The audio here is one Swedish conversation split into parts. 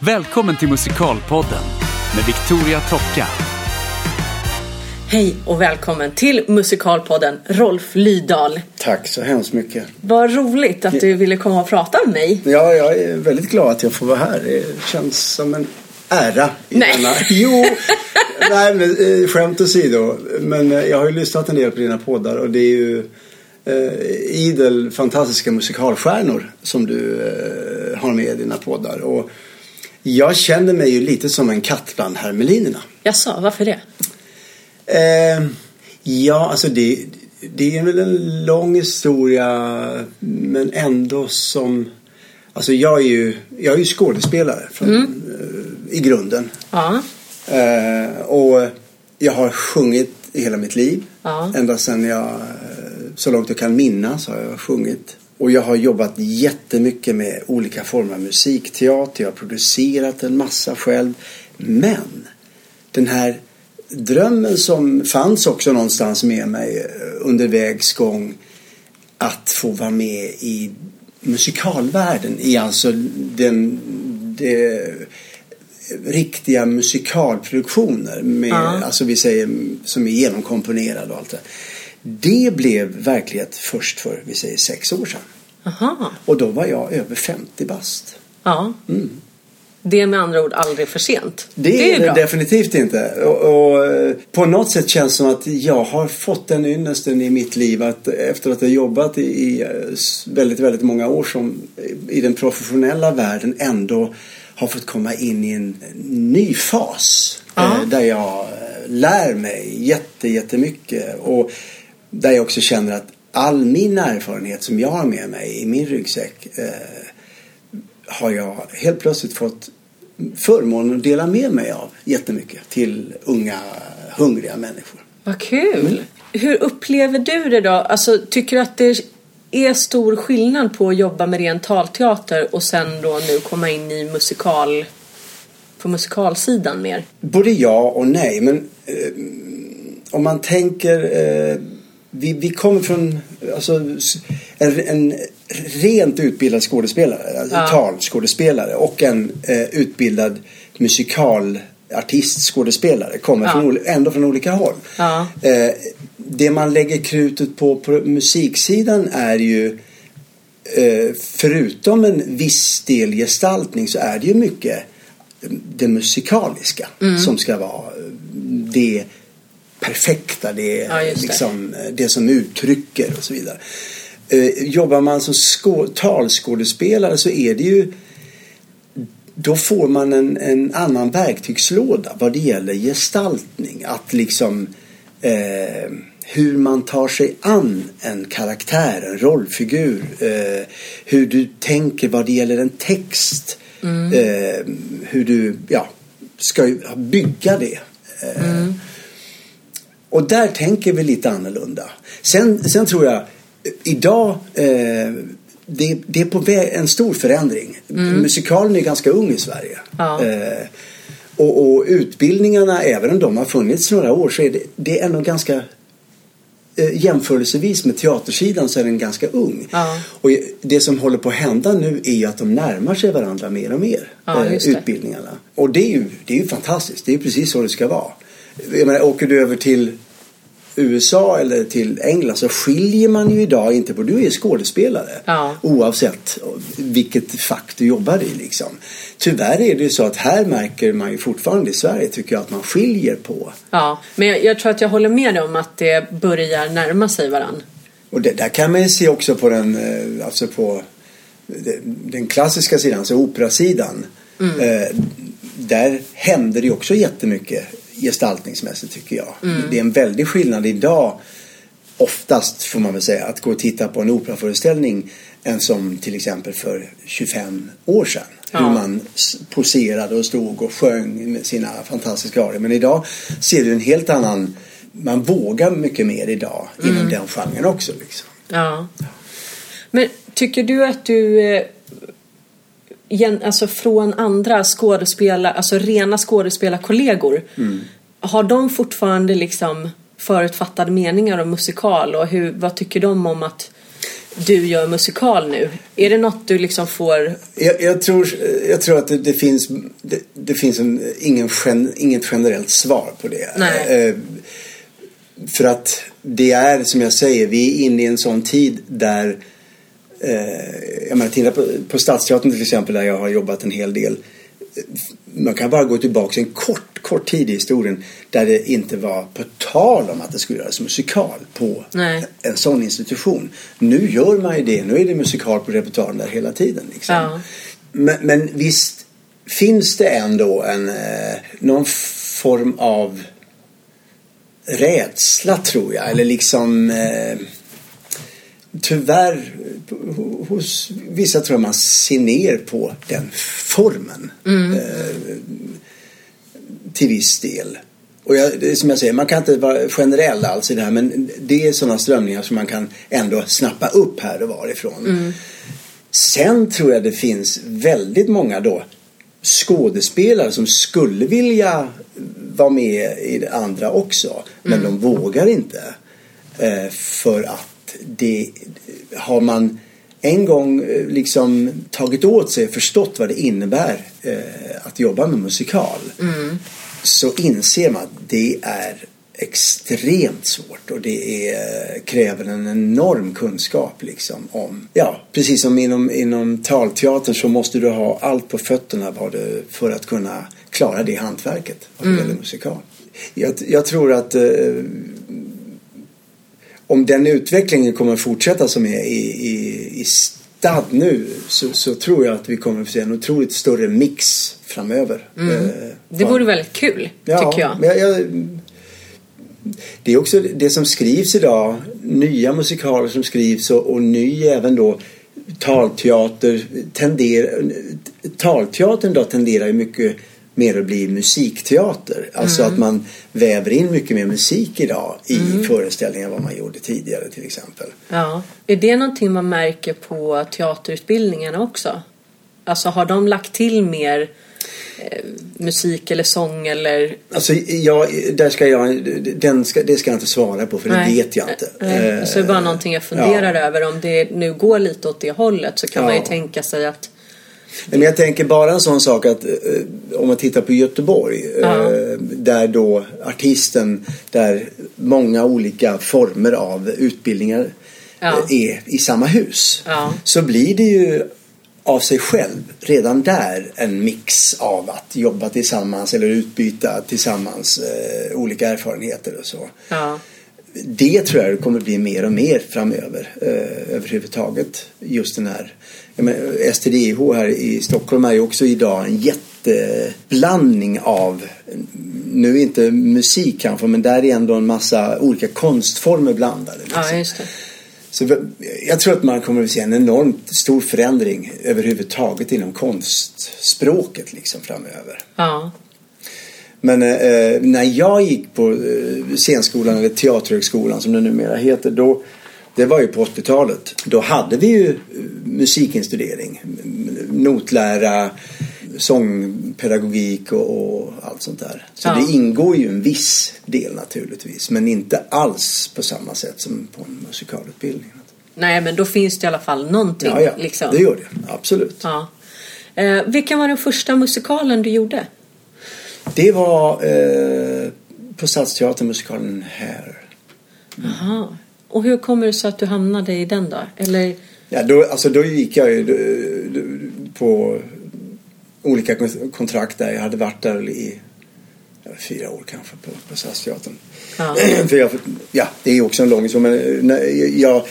Välkommen till Musikalpodden med Victoria Tocka. Hej och välkommen till Musikalpodden Rolf Lydahl. Tack så hemskt mycket. Vad roligt att du ville komma och prata med mig. Ja, jag är väldigt glad att jag får vara här. Det känns som en ära. I Nej. Denna. Jo, nej, men, eh, skämt åsido. Men eh, jag har ju lyssnat en del på dina poddar och det är ju eh, idel fantastiska musikalstjärnor som du eh, har med i dina poddar. Och jag känner mig ju lite som en katt bland hermelinerna. Jaså, varför det? Eh, ja, alltså det, det är väl en lång historia men ändå som... Alltså jag är ju, jag är ju skådespelare från, eh, i grunden. Ja, Eh, och jag har sjungit i hela mitt liv. Ja. Ända sedan jag, eh, så långt jag kan minnas har jag sjungit. Och jag har jobbat jättemycket med olika former av musikteater. Jag har producerat en massa själv. Men den här drömmen som fanns också någonstans med mig eh, under vägs gång att få vara med i musikalvärlden i alltså den, det, riktiga musikalproduktioner med, Ja. alltså vi säger som är genomkomponerade och allt det. Det blev verklighet först för, vi säger sex år sedan. aha. Och då var jag över 50 bast. Ja. Det är med andra ord aldrig för sent. Det, är ju det bra. definitivt inte. Och, och eh, på något sätt känns det som att jag har fått den ynnesten i mitt liv att efter att ha jobbat i, i eh, väldigt, väldigt många år som i den professionella världen ändå har fått komma in i en ny fas. Ja. Eh, där jag eh, lär mig jätte, jättemycket. Och där jag också känner att all min erfarenhet som jag har med mig i min ryggsäck eh, har jag helt plötsligt fått förmånen att dela med mig av jättemycket till unga hungriga människor. Vad kul. Mm. Hur upplever du det då? Alltså, tycker du att det är stor skillnad på att jobba med ren talteater och sen då nu komma in i musikal på musikalsidan mer? Både ja och nej, men eh, om man tänker eh, vi, vi kommer från alltså, en, en rent utbildad skådespelare, alltså Ja. talskådespelare och en eh, utbildad musikalartist, skådespelare kommer Ja. från, ändå från olika håll. Ja. Eh, det man lägger krutet på på musiksidan är ju eh, förutom en viss del gestaltning så är det ju mycket det musikaliska Mm. som ska vara eh, det perfekta, det, Ja, det. liksom, eh, det som uttrycker och så vidare. Eh, jobbar man som skå- talskådespelare så är det ju då får man en, en annan verktygslåda vad det gäller gestaltning. Att liksom eh, hur man tar sig an en karaktär, en rollfigur. Eh, hur du tänker vad det gäller en text. Eh, hur du ja, ska bygga det. Eh, Och där tänker vi lite annorlunda. Sen, sen tror jag, idag, eh, det, det är på väg en stor förändring. Musikalen är ganska ung i Sverige. Ja. Eh, och, och utbildningarna, även om de har funnits några år, så är det, det är ändå ganska eh, jämförelsevis med teatersidan så är den ganska ung. Ja. Och det som håller på att hända nu är ju att de närmar sig varandra mer och mer. Ja, eh, utbildningarna. Och det är, ju, det är ju fantastiskt. Det är ju precis så det ska vara. Jag menar, åker du över till USA eller till England så skiljer man ju idag inte på, du är skådespelare Ja. oavsett vilket fack du jobbar i liksom. Tyvärr är det ju så att här märker man ju fortfarande i Sverige tycker jag att man skiljer på Ja, men jag, jag tror att jag håller med dig om att det börjar närma sig varann. Och det, där kan man ju se också på den, eh, alltså på den, klassiska sidan, alltså operasidan. Eh, där händer det också jättemycket gestaltningsmässigt tycker jag. Det är en väldig skillnad idag, oftast får man väl säga, att gå och titta på en operaföreställning än som till exempel för 25 år sedan. Ja. Hur man poserade och stod och sjöng med sina fantastiska arior. Men idag ser du en helt annan man vågar mycket mer idag inom den genren också. Liksom. Ja. Men tycker du att du eh, alltså från andra skådespelare, alltså rena skådespelarkollegor har de fortfarande liksom förutfattade meningar om musikal och hur, vad tycker de om att du gör musikal nu? Är det något du liksom får... Jag, jag tror, jag tror att det, det finns, det, det finns en, ingen gen, inget generellt svar på det. Nej. Eh, för att det är som jag säger, vi är inne i en sån tid där eh, jag menar, titta på, på Stadsteatern till exempel där jag har jobbat en hel del. Man kan bara gå tillbaka en kort, kort tid i historien där det inte var på tal om att det skulle göras musikal på Nej. en sån institution. Nu gör man ju det. Nu är det musikal på repertoaren där hela tiden. Liksom. Ja. Men, men visst finns det ändå en, eh, någon form av rädsla tror jag. Eller liksom eh, tyvärr ho- hos vissa tror jag man ser ner på den formen. Eh, till viss del. Och jag, som jag säger, man kan inte vara generell alls i det här men det är sådana strömningar som man kan ändå snappa upp här och varifrån. Sen tror jag det finns väldigt många då skådespelare som skulle vilja vara med i det andra också. Men de vågar inte. Eh, för att det har man en gång eh, liksom tagit åt sig och förstått vad det innebär eh, att jobba med musikal. Så inser man att det är extremt svårt och det är, kräver en enorm kunskap liksom om, ja precis som inom, inom talteatern så måste du ha allt på fötterna du, för att kunna klara det hantverket det gäller musikal. Jag, jag tror att eh, om den utvecklingen kommer att fortsätta som är i, i, i stad nu så, så tror jag att vi kommer att se en otroligt större mix framöver. Eh, Det vore väldigt kul, tycker jag. Men jag, jag det är också det som skrivs idag. Nya musikaler som skrivs och, och ny även då talteater. Tenderar, talteatern då tenderar ju mycket mer att bli musikteater. Alltså Mm. att man väver in mycket mer musik idag i föreställningar än vad man gjorde tidigare till exempel. Ja. Är det någonting man märker på teaterutbildningarna också? Alltså har de lagt till mer eh, musik eller sång eller... Alltså, jag, där ska jag, den ska, det ska jag inte svara på för det vet jag inte. Nej. Eh, Så det är bara någonting jag funderar över. Om det nu går lite åt det hållet så kan man ju Ja. tänka sig att... Men jag tänker bara en sån sak att eh, om man tittar på Göteborg Ja. eh, där då artisten, där många olika former av utbildningar Ja. eh, är i samma hus. Ja. Så blir det ju av sig själv redan där en mix av att jobba tillsammans eller utbyta tillsammans eh, olika erfarenheter och så. Det tror jag kommer bli mer och mer framöver eh, överhuvudtaget. Just den här menar, STDH här i Stockholm är ju också idag en jätteblandning av nu inte musik kanske men där är ändå en massa olika konstformer blandade. Liksom. ja, just det. Så jag tror att man kommer att se en enormt stor förändring överhuvudtaget inom konstspråket liksom framöver. Ja. Men eh, när jag gick på eh, scenskolan eller teaterhögskolan som det numera heter då det var ju på 80-talet. Då hade vi ju eh, musikinstudering. Notlära, sångpedagogik och, och allt sånt där. Så Ja. det ingår ju en viss del naturligtvis. Men inte alls på samma sätt som på en musikalutbildning. Nej, men då finns det i alla fall någonting. Ja, ja. liksom. Det gör det. Absolut. Ja. Eh, vilken var den första musikalen du gjorde? Det var eh, på Stadsteatern musikalen här. Aha. Och hur kommer det sig att du hamnade i den då? Eller... Ja, då, alltså då gick jag ju på olika kon- kontrakt där. Jag hade varit där i fyra år kanske på, på Stadsteatern. Ja. För jag, ja, det är också en lång historia. Men eh, när jag,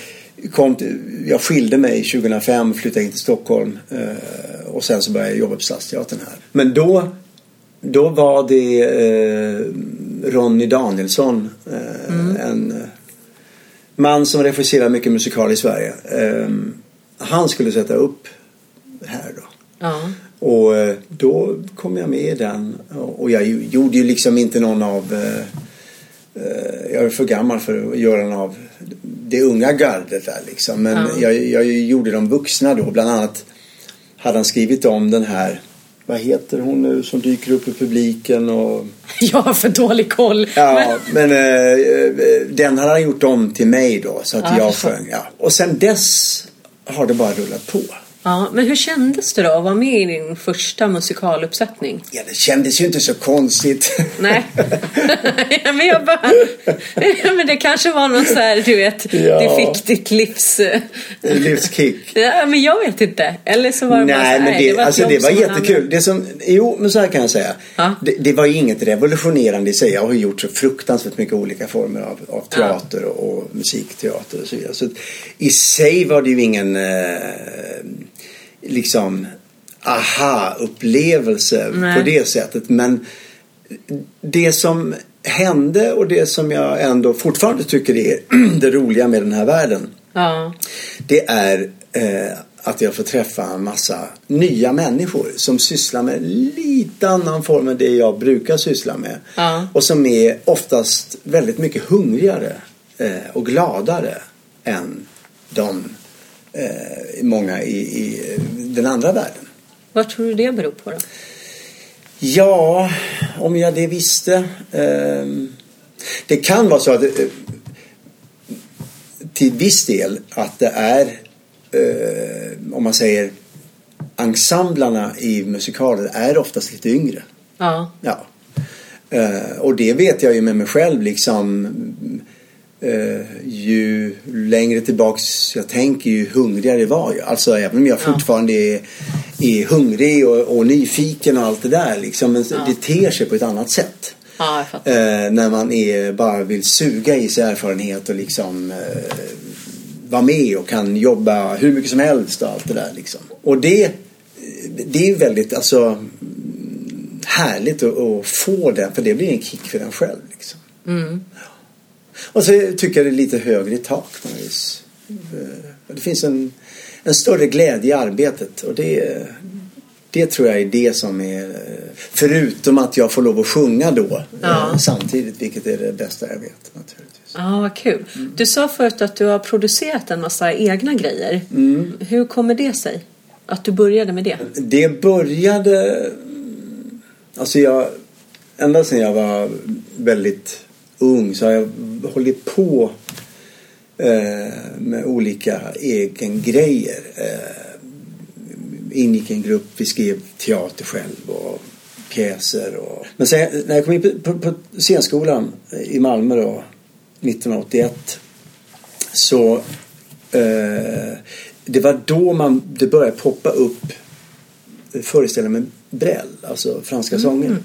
kom till, jag skilde mig 2005 flyttade in till Stockholm. Eh, och sen så började jag jobba på Stadsteatern här. Men då, då var det eh, Ronny Danielsson. Eh, En man som regisserar mycket musikal i Sverige. Eh, han skulle sätta upp här då. Ja. Och eh, då kom jag med i den. Och jag gjorde ju liksom inte någon av... eh, eh, Jag är för gammal för att göra någon av det unga gardet där liksom. Men Ja. jag, jag gjorde de vuxna då. Bland annat hade han skrivit om den här vad heter hon nu som dyker upp i publiken och Jag har för dålig koll. Ja, men eh, den hade han gjort om till mig då så att Ja, jag sjöng. Ja. Och sen dess har det bara rullat på. Ja, men hur kändes det då att vara med i din första musikaluppsättning? Ja, det kändes ju inte så konstigt. Nej. ja, men jag bara... ja, men det kanske var någon så här, du vet, Ja. du fick ditt livs... Livskick. Ja, men jag vet inte. Eller så var det bara så Nej, här, men det, var ett alltså, det var jättekul. Det som, jo, men så här kan jag säga. Ja. Det, det var ju inget revolutionerande i sig. Jag har gjort så fruktansvärt mycket olika former av, av teater och, och musikteater och så vidare. Så i sig var det ju ingen eh, liksom aha-upplevelse på det sättet. Men det som hände och det som jag ändå fortfarande tycker är det roliga med den här världen Ja. det är eh, att jag får träffa en massa nya människor som sysslar med lite annan form än det jag brukar syssla med. Ja. Och som är oftast väldigt mycket hungrigare eh, och gladare än de eh, många i, i den andra världen. Vad tror du det beror på då? Ja, om jag det visste. ehm, det kan vara så att eh, till viss del att det är eh, om man säger ensemblarna i musikaler är oftast lite yngre. Ja. Ja. Eh, och det vet jag ju med mig själv liksom. Eh, ju längre tillbaks jag tänker ju hungrigare var jag. Alltså även om jag fortfarande är, är hungrig och, och nyfiken och allt det där liksom. Men det ter sig på ett annat sätt. Ja. Eh, när man är, bara vill suga i sig erfarenhet och liksom eh, vara med och kan jobba hur mycket som helst och allt det där liksom. Och det, det är väldigt alltså härligt att, att få det för det blir en kick för en själv liksom. Mm. Och så tycker jag det är lite högre i tak på något vis. Eh, Det finns en, en större glädje i arbetet och det, det tror jag är det som är förutom att jag får lov att sjunga då Ja. eh, samtidigt vilket är det bästa jag vet naturligtvis. Ja, vad kul. Du sa förut att du har producerat en massa egna grejer. Mm. Hur kommer det sig? Att du började med det? Det började alltså jag ända sedan jag var väldigt ung så har jag hållit på eh, med olika egengrejer. Eh, ingick i en grupp, vi skrev teater själv och pjäser. Och... Men sen när jag kom in på, på, på scenskolan i Malmö då, 1981 så eh, det var då man, det började poppa upp föreställningar med Brel, alltså franska sånger.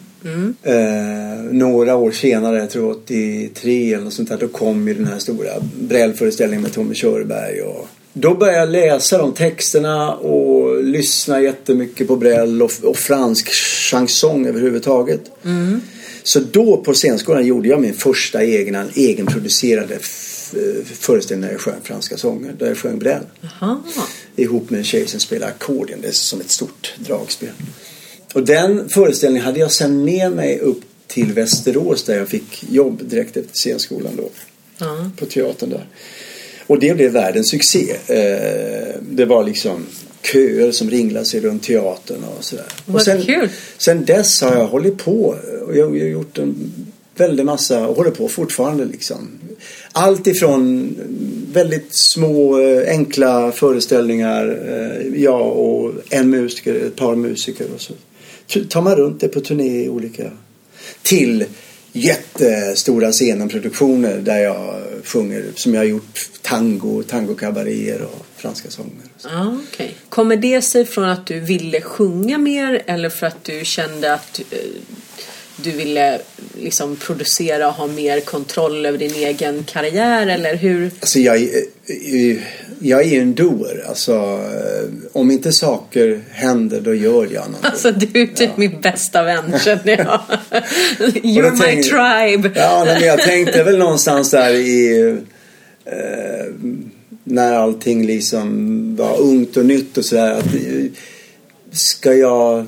Eh, några år senare, jag tror 83 eller något sånt där, då kom ju den här stora Brel-föreställningen med Tommy Körberg. Och då började jag läsa de texterna och lyssna jättemycket på Brel och, och fransk chanson överhuvudtaget. Så då på scenskolan gjorde jag min första egna, egenproducerade f- föreställning där jag sjöng franska sånger. Där jag sjöng Jaha. ihop med en tjej som spelar ackorden. Det är som ett stort dragspel. Och den föreställningen hade jag sen med mig upp till Västerås där jag fick jobb direkt efter scenskolan då. Ja. På teatern där. Och det blev världens succé. Eh, det var liksom köer som ringlade sig runt teatern och sådär. Vad och sen, kul. sen dess har jag hållit på och jag har gjort en väldig massa och håller på fortfarande liksom. Allt ifrån väldigt små eh, enkla föreställningar, eh, jag och en musiker, ett par musiker och så tar man runt det på turné i olika till jättestora scenenproduktioner där jag sjunger som jag har gjort tango, tangokabaréer och franska sånger. Ja, okej. Kommer det sig från att du ville sjunga mer eller för att du kände att eh, du ville liksom producera och ha mer kontroll över din egen karriär eller hur? Alltså jag, eh, jag är ju en doer. Alltså eh, om inte saker händer då gör jag någonting. Alltså du är typ min bästa vän känner jag. You're my tribe. Ja, men jag tänkte väl någonstans där i eh, när allting liksom var ungt och nytt och sådär. eh, ska jag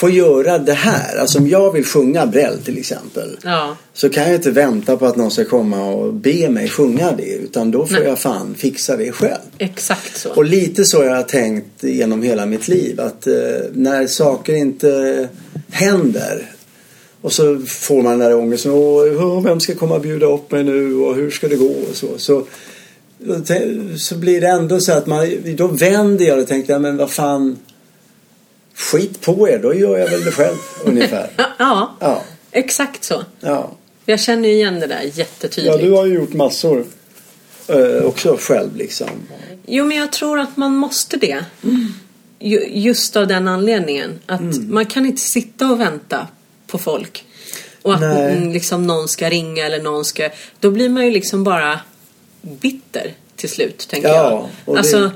få göra det här? Alltså om jag vill sjunga Brell till exempel. Ja. Så kan jag inte vänta på att någon ska komma och be mig sjunga det. Utan då får Nej. jag fan fixa det själv. Exakt så. Och lite så har jag tänkt genom hela mitt liv. Att eh, när saker inte händer. Och så får man den där ångesten. Åh, vem ska komma och bjuda upp mig nu? Och hur ska det gå? Och så. Så, så blir det ändå så att man, då vänder jag och tänker, ja, men vad fan. Skit på er, då gör jag väl det själv ungefär. Ja, Ja, exakt så. ja. Jag känner ju igen det där ja, jättetydligt. du har ju gjort massor. Eh, också själv liksom. Jo, men jag tror att man måste det. Ju, just av den anledningen. Att Mm. man kan inte sitta och vänta på folk. Och att Nej. mm, liksom någon ska ringa eller någon ska... Då blir man ju liksom bara bitter till slut, tänker Ja, jag. och det- Alltså,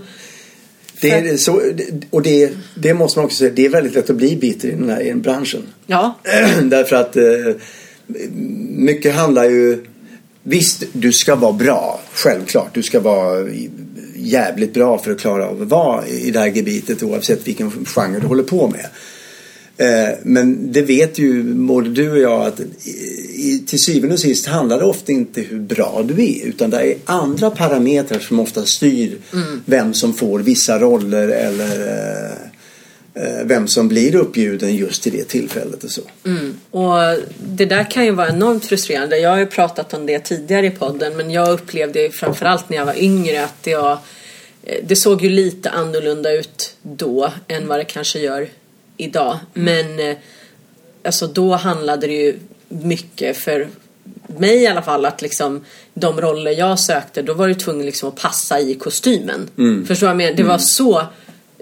Det är så, och det, det måste man också säga, det är väldigt lätt att bli bitter i den här, i den branschen. ja. Därför att eh, mycket handlar ju... Visst, du ska vara bra. Självklart. Du ska vara jävligt bra för att klara av att vara i det här gebitet oavsett vilken genre du håller på med. Eh, Men det vet ju både du och jag att till syvende och sist handlar det ofta inte hur bra du är utan det är andra parametrar som ofta styr vem som får vissa roller eller eh, eh, vem som blir uppbjuden just i det tillfället och så. Mm. Och det där kan ju vara enormt frustrerande. Jag har ju pratat om det tidigare i podden men jag upplevde framförallt när jag var yngre att jag, det såg ju lite annorlunda ut då än vad det kanske gör idag. Men eh, alltså då handlade det ju mycket för mig i alla fall att liksom de roller jag sökte då var du tvungen liksom att passa i kostymen. Förstår du vad jag menar? Det var så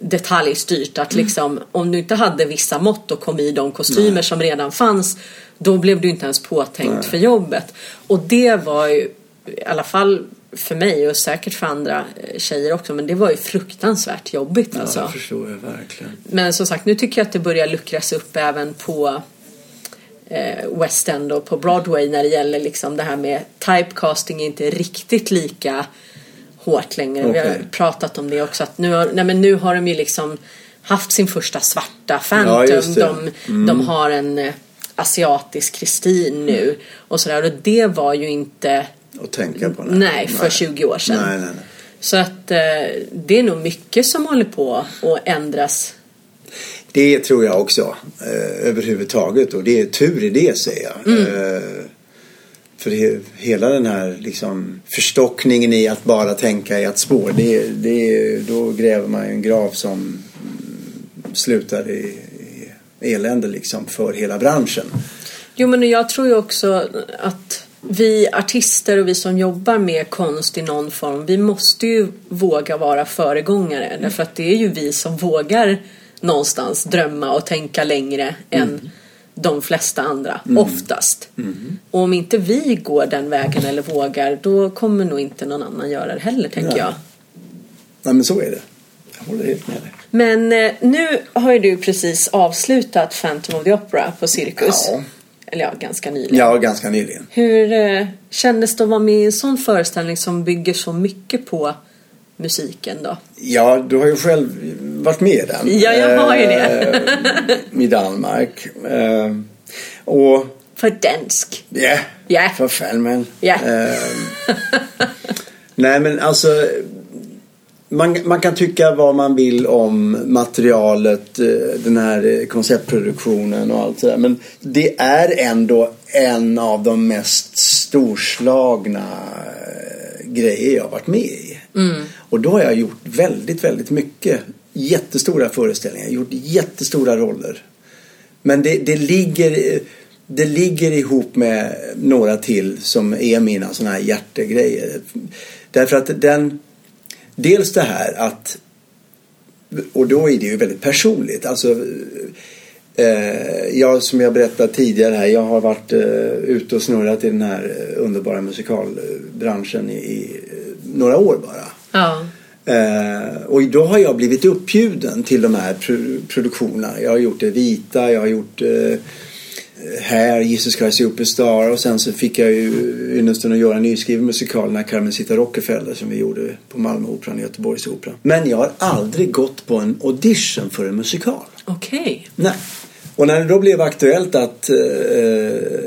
detaljstyrt att liksom om du inte hade vissa mått och kom i de kostymer som redan fanns då blev du inte ens påtänkt för jobbet. Och det var ju i alla fall för mig och säkert för andra eh, tjejer också men det var ju fruktansvärt jobbigt alltså. Ja, det förstår jag verkligen. Men som sagt, nu tycker jag att det börjar luckras upp även på eh, West End och på Broadway när det gäller liksom det här med typecasting är inte riktigt lika hårt längre. Vi har pratat om det också att nu har, nej men nu har de ju liksom haft sin första svarta Ja, Phantom. det. de, de har en eh, asiatisk Kristin nu och sådär och det var ju inte Att tänka på. nej, för 20 år sedan. Nej, nej, nej. Så att eh, det är nog mycket som håller på att ändras Det tror jag också. Eh, överhuvudtaget. Och det är tur i det säger jag. Mm. Eh, för he, hela den här liksom, förstockningen i att bara tänka i ett spår. Det, det, då gräver man ju en grav som slutar i, i elände liksom för hela branschen. Jo men jag tror ju också att vi artister och vi som jobbar med konst i någon form, vi måste ju våga vara föregångare. Därför att det är ju vi som vågar någonstans drömma och tänka längre än de flesta andra, oftast. Och om inte vi går den vägen eller vågar, då kommer nog inte någon annan göra det heller, tänker Nej. jag. Nej men så är det. Jag håller helt med dig. Men eh, nu har ju du precis avslutat Phantom of the Opera på Cirkus. Ja. Eller ja, ganska nyligen. Ja, ganska nyligen. Hur eh, kändes det att vara med i en sån föreställning som bygger så mycket på musiken då? Ja, du har ju själv varit med i den. Ja, jag har ju det. Eh, I Danmark. Eh, och För dansk. Ja, Ja. för fan men. Eh, nej men alltså. Man, man kan tycka vad man vill om materialet, eh, den här eh, konceptproduktionen och allt sådär. Men det är ändå en av de mest storslagna eh, grejer jag har varit med i. Och då har jag gjort väldigt, väldigt mycket. Jättestora föreställningar, gjort jättestora roller. Men det, det, ligger, det ligger ihop med några till som är mina sådana här hjärtegrejer. Därför att den... Dels det här att... Och då är det ju väldigt personligt. Alltså... Eh, jag, som jag berättade tidigare här, jag har varit eh, ute och snurrat i den här underbara musikalbranschen i, i eh, några år bara. Ja. Eh, och då har jag blivit uppbjuden till de här pro- produktionerna. Jag har gjort det vita, jag har gjort eh, här, Jesus Christ Superstar och sen så fick jag ju ynnesten att göra en nyskriven musikal när Carmen Zita Rockefeller som vi gjorde på Malmöoperan och Göteborgsoperan. Men jag har aldrig gått på en audition för en musikal. Okej. Nej. Och när det då blev aktuellt att eh,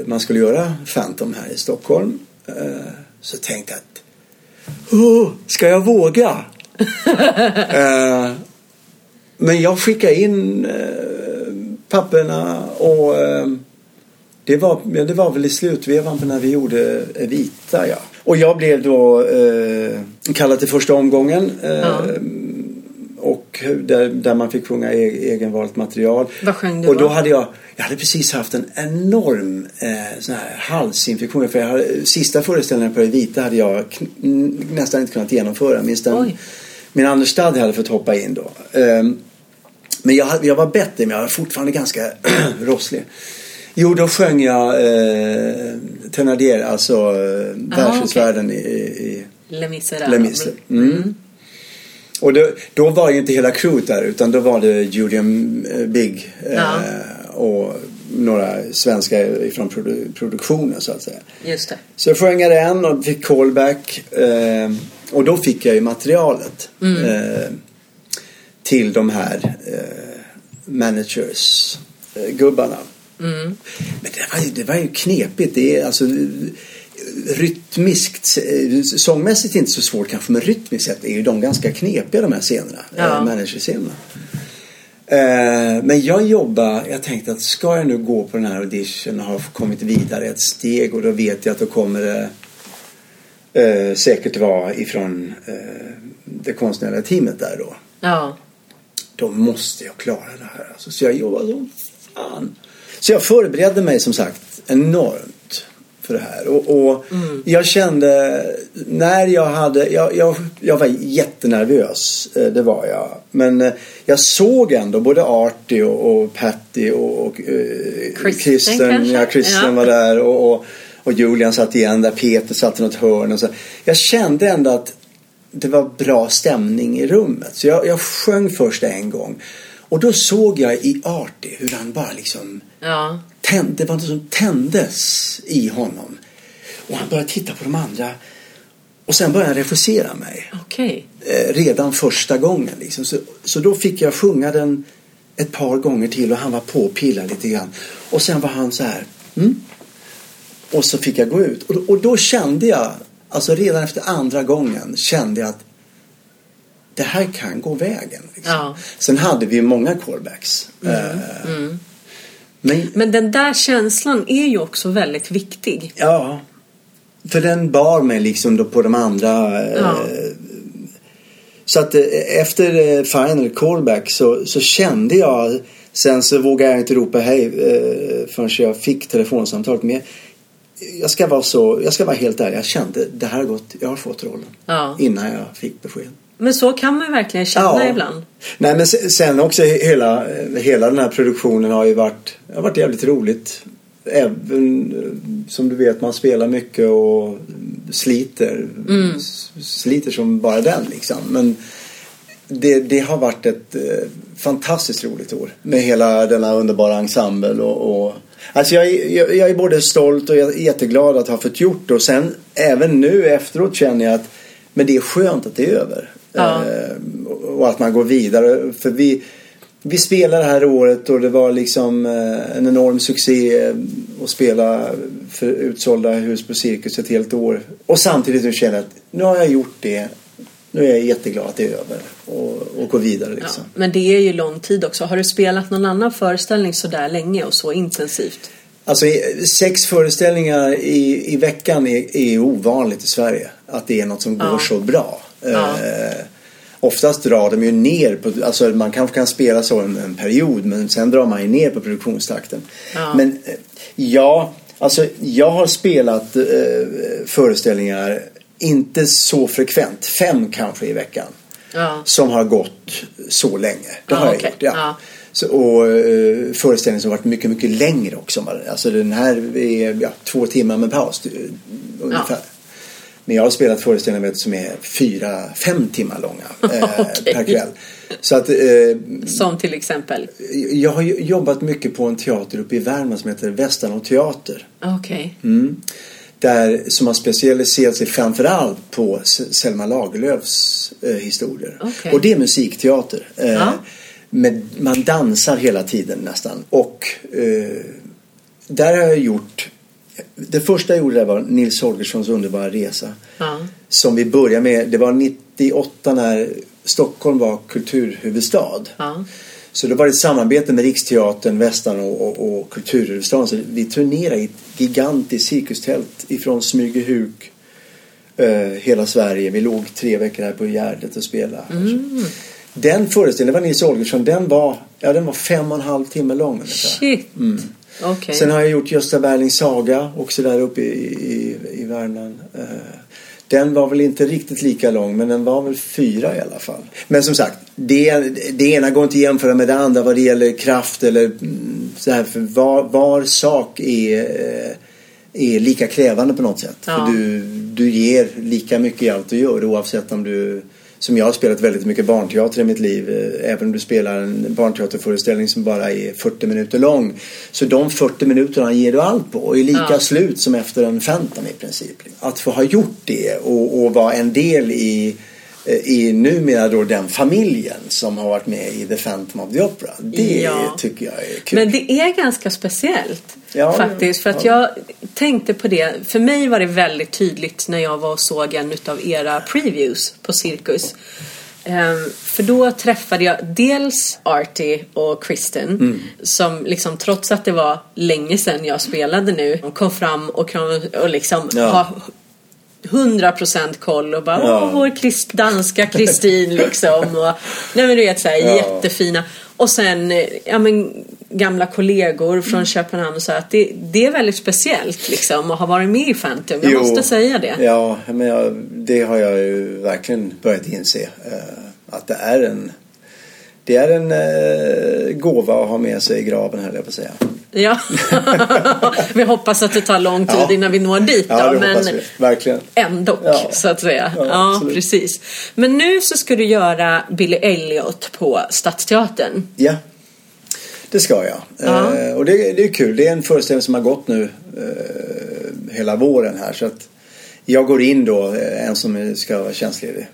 man skulle göra Phantom här i Stockholm eh, så tänkte jag att oh, ska jag våga? eh, men jag skickade in eh, papperna och eh, det, var, ja, det var väl i slutvevan när vi gjorde Evita ja. Och jag blev då eh, kallad till första omgången. Eh, Ja. Och där, där man fick sjunga e- egenvalt material. Vad sjöng du Och då hade jag, jag hade precis haft en enorm eh, sån här halsinfektion. För jag hade, sista föreställningen på Evita hade jag nästan inte kunnat genomföra. Minst den, Oj. min understudy hade fått hoppa in då. Ehm, men jag, jag var bättre men jag var fortfarande ganska rosslig. Jo, då sjöng jag eh, Thénardier, alltså eh, värdshusvärden i, i Les Misérables. Les Mis. Mm. Och då, då var ju inte hela crewet där utan då var det Julian eh, Big eh, Ja. och några svenskar ifrån produ- produktionen så att säga. Just det. Så jag sjöng den och fick callback. Eh, och då fick jag ju materialet eh, till de här eh, managers, eh, Men det var, ju, det var ju knepigt. Det är alltså rytmiskt, eh, sångmässigt inte så svårt kanske, men rytmiskt sett är ju de ganska knepiga de här scenerna, Ja. eh, managerscenerna. Eh, men jag jobbar, jag tänkte att ska jag nu gå på den här audition och har kommit vidare ett steg och då vet jag att då kommer det eh, säkert vara ifrån eh, det konstnärliga teamet där då. Ja. Då måste jag klara det här. Alltså, så jag jobbade som fan. Så jag förberedde mig som sagt enormt för det här. Och, och jag kände när jag hade, jag, jag, jag var jättenervös, eh, det var jag. Men eh, jag såg ändå både Artie och, och Patty och, och eh, Kristen Kristen, ja, Kristen Ja. var där och, och, och Julian satt igen där, Peter satt i något hörn och så. Jag kände ändå att det var bra stämning i rummet. Så jag, jag sjöng först en gång. Och då såg jag i Artie hur han bara liksom Ja. tände, det var något som tändes i honom. Och han började titta på de andra. Och sen började han refusera mig. Okej. Eh, redan första gången. Liksom. Så, så då fick jag sjunga den ett par gånger till och han var på och pillade lite grann. Och sen var han så här. Mm. Och så fick jag gå ut. Och, och då kände jag, alltså redan efter andra gången kände jag att det här kan gå vägen. Liksom. Ja. Sen hade vi många callbacks. Eh, Men Men den där känslan är ju också väldigt viktig. Ja. För den bar mig liksom då på de andra. eh, Ja. Så att eh, efter eh, final callback så, så kände jag. Sen så vågade jag inte ropa hej eh, förrän jag fick telefonsamtalet. Men jag ska vara så, jag ska vara helt ärlig. Jag kände det här har gått, jag har fått rollen. Ja. Innan jag fick besked. Men så kan man verkligen känna ibland. Nej men se- sen också hela, hela den här produktionen har ju varit, har varit jävligt roligt. Även som du vet man spelar mycket och sliter. S- Sliter som bara den liksom. Men det, det har varit ett eh, fantastiskt roligt år. Med hela denna underbara ensemble och, och Alltså jag, jag, jag är både stolt och jätteglad att ha fått gjort det. Och sen även nu efteråt känner jag att men det är skönt att det är över. Ja. Eh, och att man går vidare. För vi, vi spelade det här året och det var liksom eh, en enorm succé eh, att spela för utsålda hus på Cirkus ett helt år. Och samtidigt nu känner jag att nu har jag gjort det. Nu är jag jätteglad att det är över och, och gå vidare Ja. liksom. Men det är ju lång tid också. Har du spelat någon annan föreställning så där länge och så intensivt? Alltså sex föreställningar i, i veckan är, är ovanligt i Sverige. Att det är något som går Ja. så bra. Ja. Eh, oftast drar de ju ner på, alltså man kanske kan spela så en, en period men sen drar man ju ner på produktionstakten. Ja. Men eh, ja, alltså jag har spelat eh, föreställningar inte så frekvent, fem kanske i veckan. Ja. Som har gått så länge. Det Ja, har jag okej. gjort. Ja. Ja. Så, och uh, föreställningen som varit mycket, mycket längre också. Alltså den här är ja, två timmar med paus uh, ungefär. Men jag har spelat föreställningar som är fyra, fem timmar långa eh, Okej. per kväll. Så att eh, Som till exempel? jag har jobbat mycket på en teater uppe i Värmland som heter Västanå teater. Okej. Mm. Där, som har specialiserat sig framförallt på Selma Lagerlöfs eh, historier. Okej. Och det är musikteater. Eh, Ja. med, man dansar hela tiden nästan. Och eh, där har jag gjort det första jag gjorde där var Nils Holgerssons underbara resa. Ja. Som vi började med. Det var 98 när Stockholm var kulturhuvudstad. Ja. Så det var ett samarbete med Riksteatern, Västan och, och, och Kulturhuvudstaden. Så vi turnerade i ett gigantiskt cirkustält ifrån Smygehuk eh, hela Sverige. Vi låg tre veckor här på Gärdet och spelade. Den föreställningen, det var Nils Holgersson, den var, ja, den var fem och en halv timme lång. Shit. Okej. Sen har jag gjort Gösta Berlings saga också där uppe i, i, i Värmland. Eh, Den var väl inte riktigt lika lång men den var väl fyra i alla fall. Men som sagt, det, det ena går inte att jämföra med det andra vad det gäller kraft eller mm, så här. För var, var sak är, eh, är lika krävande på något sätt. Ja. För du, du ger lika mycket i allt du gör oavsett om du som jag har spelat väldigt mycket barnteater i mitt liv. eh, Även om du spelar en barnteaterföreställning som bara är 40 minuter lång. Så de 40 minuterna ger du allt på och är lika Ja. slut som efter en Phantom i princip. Att få ha gjort det och, och vara en del i, i numera då den familjen som har varit med i The Phantom of the Opera. Det Ja. tycker jag är kul. Men det är ganska speciellt Ja, faktiskt. För att ja. jag tänkte på det. För mig var det väldigt tydligt när jag var och såg en utav era previews på Cirkus. Ehm, för då träffade jag dels Artie och Kristen Mm. som liksom trots att det var länge sedan jag spelade nu kom fram och, kram, och liksom Ja. Har 100% koll och bara Ja. åh vår krist, danska Kristin liksom och nej men du vet såhär Ja. jättefina och sen eh, ja men gamla kollegor från Köpenhamn sa att det, det är väldigt speciellt liksom att ha varit med i Phantom jag Jo. måste säga det Ja, men jag, det har jag ju verkligen börjat inse. eh, att det är en det är en eh, gåva att ha med sig i graven höll jag på att säga. ja. vi hoppas att det tar lång tid Ja. innan vi når dit Ja, då det men vi. Verkligen. Ändå, Ja. så att säga. Ja, Ja, precis. Men nu så ska du göra Billy Elliot på Stadsteatern. Ja, det ska jag. Ja. Eh, och det, det är kul. Det är en föreställning som har gått nu eh, hela våren här. Så att jag går in då, eh, en som ska vara tjänstledig.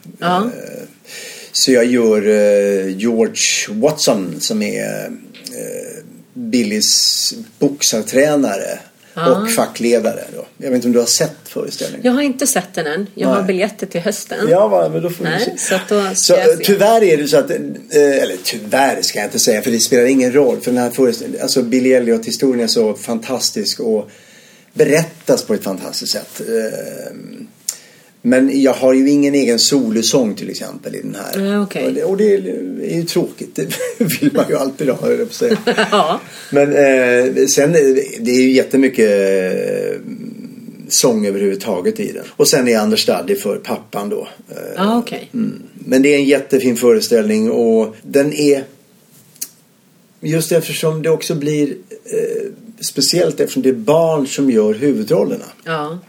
Så jag gör eh, George Watson som är eh, Billys boxartränare Ja. och fackledare. Då. Jag vet inte om du har sett föreställningen? Jag har inte sett den än. Jag har Nej. biljetter till hösten. Ja, va, men då får Nej, se. så att då Så jag eh, tyvärr är det så att, eh, eller tyvärr ska jag inte säga för det spelar ingen roll. För den här föreställningen, alltså Billy Elliot-historien är så fantastisk och berättas på ett fantastiskt sätt. Eh, Men jag har ju ingen egen solosång till exempel i den här. Nej, okej. och, det, och det är ju tråkigt. Det vill man ju alltid ha, höll jag säga. ja. Men eh, sen det är ju jättemycket eh, sång överhuvudtaget i den. Och sen är Anders Staddy för pappan då. Eh, Ja, okej. mm. Men det är en jättefin föreställning och den är just eftersom det också blir eh, speciellt eftersom det är barn som gör huvudrollerna. Ja.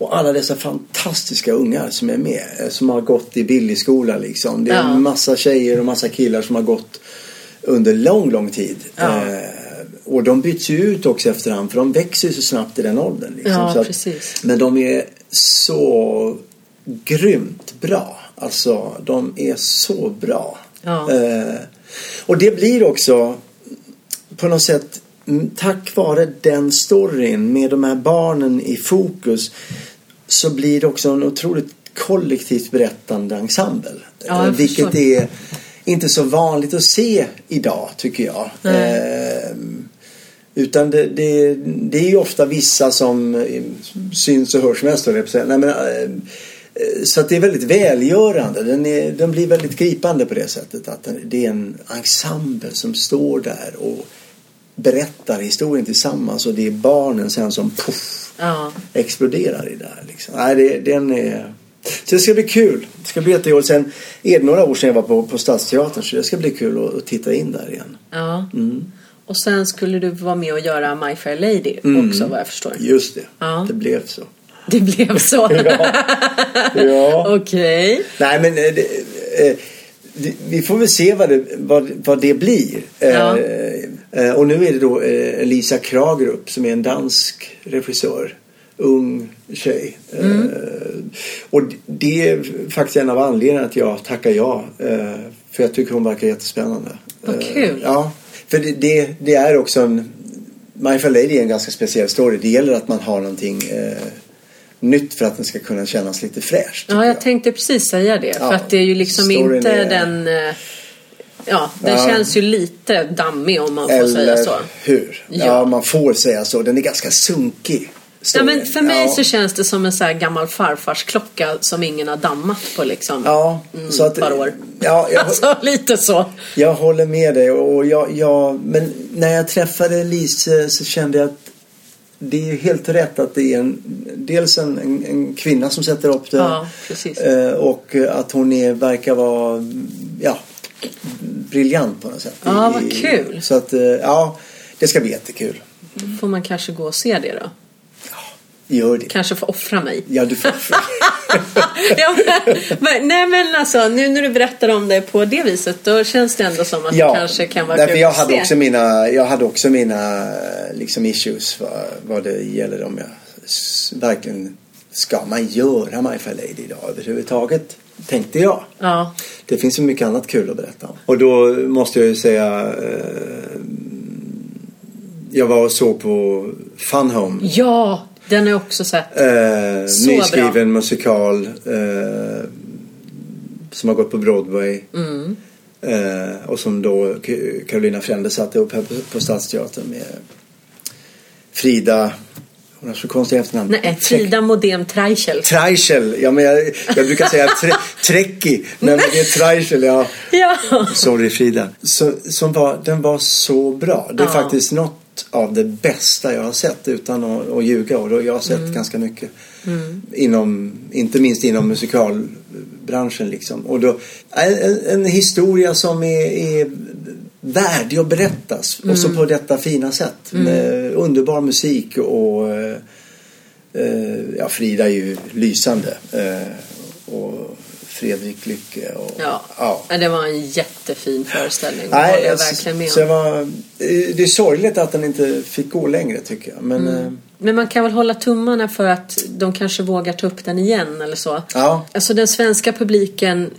Och alla dessa fantastiska ungar som är med. eh, Som har gått i Billyskola liksom. Det är Ja. en massa tjejer och massa killar som har gått under lång, lång tid. Ja. Eh, och de byts ju ut också efterhand för de växer ju så snabbt i den åldern. Liksom. Ja, att. Men de är så grymt bra. Alltså, de är så bra. Ja. Eh, och det blir också på något sätt tack vare den storyn med de här barnen i fokus så blir det också en otroligt kollektivt berättande ensemble. Ja, Vilket förstår. är inte så vanligt att se idag tycker jag. Nej. Eh, utan det, det, det är ju ofta vissa som eh, syns och hörs mest. Nej, men, eh, så att det är väldigt välgörande. Den, är, den blir väldigt gripande på det sättet. Att det är en ensemble som står där och berättar historien tillsammans. Och det är barnen sen som puff, Ja. exploderar i det här. Liksom. Nej, det, den är... Så det ska bli kul. Det ska bli jättekul. Sen är det några år sedan jag var på, på Stadsteatern så det ska bli kul att, att titta in där igen. ja. Mm. Och sen skulle du vara med och göra My Fair Lady också vad jag förstår. Just det. Ja. Det blev så. Det blev så? ja. Okej. Nej men eh, det, eh, det, vi får väl se vad det, vad, vad det blir. Ja. Eh, eh, och nu är det då eh, Lisa Kragerup som är en dansk regissör. Ung tjej. Mm. Eh, och det är faktiskt en av anledningarna att jag tackar ja. Eh, för jag tycker hon verkar jättespännande. Vad Eh, kul. Ja, för det, det, det är också en... My Fair Lady är en ganska speciell story. Det gäller att man har någonting eh, nytt för att den ska kunna kännas lite fräscht. Ja, tycker jag tänkte precis säga det. För Ja, att det är ju liksom inte är- den... eh, Ja, den Ja. känns ju lite dammig om man får Eller säga så. hur? Ja. Ja. man får säga så. Den är ganska sunkig. Ja, men för mig så känns det som en så gammal farfarsklocka som ingen har dammat på liksom. Ja, Mm, så att, ett par år. Ja, jag, Alltså lite så. jag håller med dig. Och jag, jag, men när jag träffade Lise så kände jag att det är helt rätt att det är en, dels en, en, en kvinna som sätter upp det. Ja, eh, och att hon är, verkar vara ja, briljant på något sätt. Ja, I- vad kul. Så att, eh, ja, det ska bli jättekul. Får man kanske gå och se det då? Gör det. Kanske få offra mig. Ja, du får. ja, men, nej men alltså nu när du berättar om det på det viset då känns det ändå som att Ja, det kanske kan vara därför kul jag att hade se. också mina, jag hade också mina liksom issues vad, vad det gäller om jag verkligen ska man göra My Fair Lady idag överhuvudtaget? Tänkte jag. Ja, Det finns så mycket annat kul att berätta om. Och då måste jag ju säga eh, jag var och såg på Fun Home. ja, den har jag också sett. Eh, Så nyskriven bra. musikal eh, som har gått på Broadway. Mm. Eh, och som då Carolina Frände satte upp här på, på Stadsteatern med Frida, hon har så konstiga efternamn. Nej, Frida Modem Treichel. Treichel, ja men jag, jag brukar säga tre, Trekki. Nej men det är Treichel, ja. Ja. Sorry Frida. Så, som var, den var så bra. Det är Ja. faktiskt något av det bästa jag har sett utan att, att ljuga. Och då, jag har sett Mm. ganska mycket. Inom, inte minst inom musikalbranschen liksom. Och då, en, en, en historia som är, är värdig att berättas. Och Mm. så på detta fina sätt. Med underbar musik och eh, eh, ja, Frida är ju lysande. Eh, och Fredrik Lycke. Och, Ja. ja. Det var en jättefin föreställning. Det håller jag verkligen med så var, det är sorgligt att den inte fick gå längre tycker jag. Men eh, Men man kan väl hålla tummarna för att de kanske vågar ta upp den igen eller så. ja, Alltså den svenska publiken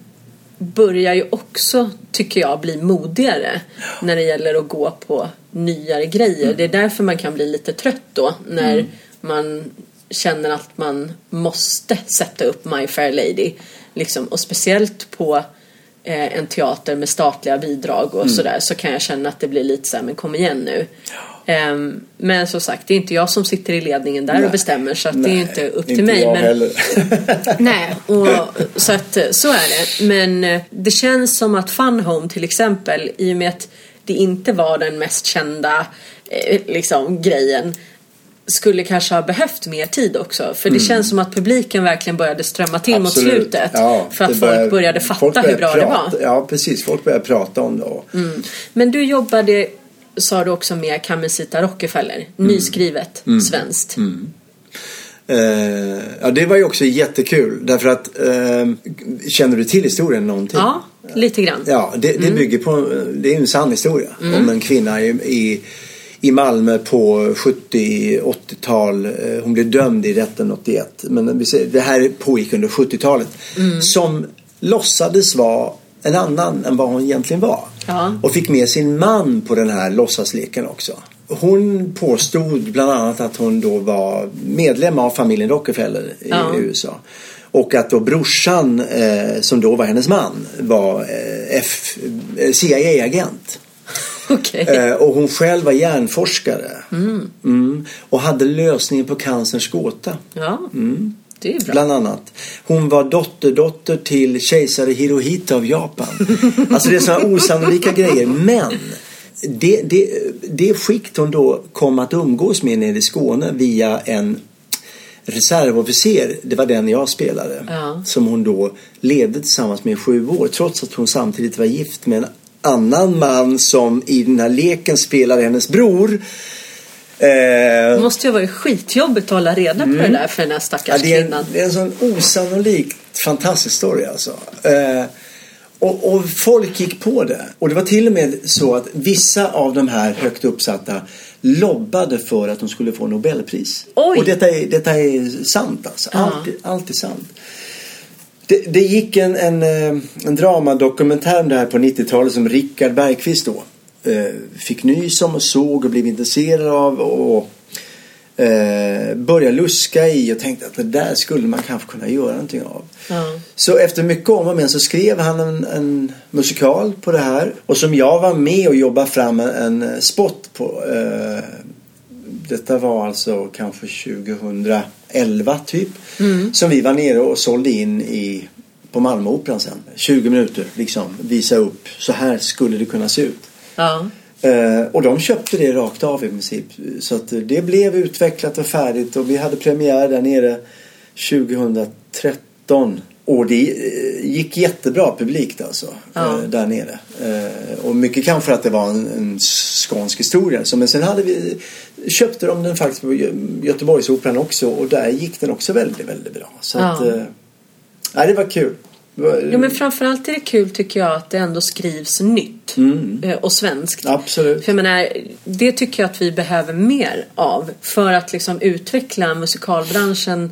börjar ju också, tycker jag, bli modigare när det gäller att gå på nyare grejer. Mm. Det är därför man kan bli lite trött då när man känner att man måste sätta upp My Fair Lady. Liksom, och speciellt på en teater med statliga bidrag Mm. och sådär så kan jag känna att det blir lite så här, men kom igen nu. Ehm, men som sagt, det är inte jag som sitter i ledningen där Nej. och bestämmer så att det är nej, inte upp till inte mig. jag men... heller. Nej, och, så att så är det. Men eh, det känns som att Fun Home till exempel, i och med att det inte var den mest kända eh, liksom, grejen, skulle kanske ha behövt mer tid också. För det känns som att publiken verkligen började strömma till mot Mm. Absolut. slutet. Ja, för att det folk började fatta folk hur börjar bra det prata, var. Ja, precis. Folk börjar prata om det. Och, Men du jobbade, sa du också, med Kamisita Rockefeller. Mm. Nyskrivet svenskt. eh, ja, det var ju också jättekul. Därför att, eh, känner du till historien någonting? Ja, lite grann. Ja, det, det bygger på, det är en sann historia om en kvinna i, i, i Malmö på 70-80-tal. Eh, Hon blev dömd i rätten 81. Men det här pågick under 70-talet. Som låtsades vara en annan än vad hon egentligen var. Ja. Och fick med sin man på den här låtsasleken också. Hon påstod bland annat att hon då var medlem av familjen Rockefeller i Ja. USA. Och att då brorsan, eh, som då var hennes man, var eh, eh, CIA-agent. Okej. Eh, och hon själv var hjärnforskare. Mm. Och hade lösningen på cancerns gåta. Ja, det är bra. Bland annat. Hon var dotterdotter till kejsare Hirohito av Japan. Alltså det är sådana osannolika grejer. Men det, det, det skikt hon då kom att umgås med nere i Skåne via en reservofficer, det var den jag spelade, Ja. som hon då levde tillsammans med i sju år trots att hon samtidigt var gift med en annan man som i den här leken spelade hennes bror. Eh, Det måste ju vara skitjobbigt att hålla reda på det där för den här Ja, stackars det, är en, kvinnan. det är en sån osannolikt fantastisk story alltså. Eh, och, och folk gick på det. Och det var till och med så att vissa av de här högt uppsatta lobbade för att de skulle få Nobelpris. Oj. Och detta är, detta är sant alltså. Allt, allt är sant. Det, det gick en, en, eh, en dramadokumentär om det här på 90-talet som Rickard Bergqvist då eh, fick nys om och såg och blev intresserad av och eh, började luska i och tänkte att det där skulle man kanske kunna göra någonting av. Ja. Så efter mycket om och men så skrev han en, en musikal på det här och som jag var med och jobbade fram en, en spot på. Eh, detta var alltså kanske 2011 typ. Som vi var nere och sålde in i, på Malmöoperan sen. 20 minuter liksom visa upp. Så här skulle det kunna se ut. Ja. Eh, och de köpte det rakt av i princip. Så att det blev utvecklat och färdigt och vi hade premiär där nere 2013. Och det eh, gick jättebra publikt alltså. Ja. eh, Där nere. Eh, Och mycket kanske för att det var en, en skånsk historia. Så, men sen hade vi, köpte de den faktiskt på Gö- Göteborgsoperan också. Och där gick den också väldigt, väldigt bra. Så Ja. att, nej, det var kul. Jo men framförallt är det kul tycker jag att det ändå skrivs nytt. Mm. Och svenskt. Absolut. För jag menar, det tycker jag att vi behöver mer av. För att liksom utveckla musikalbranschen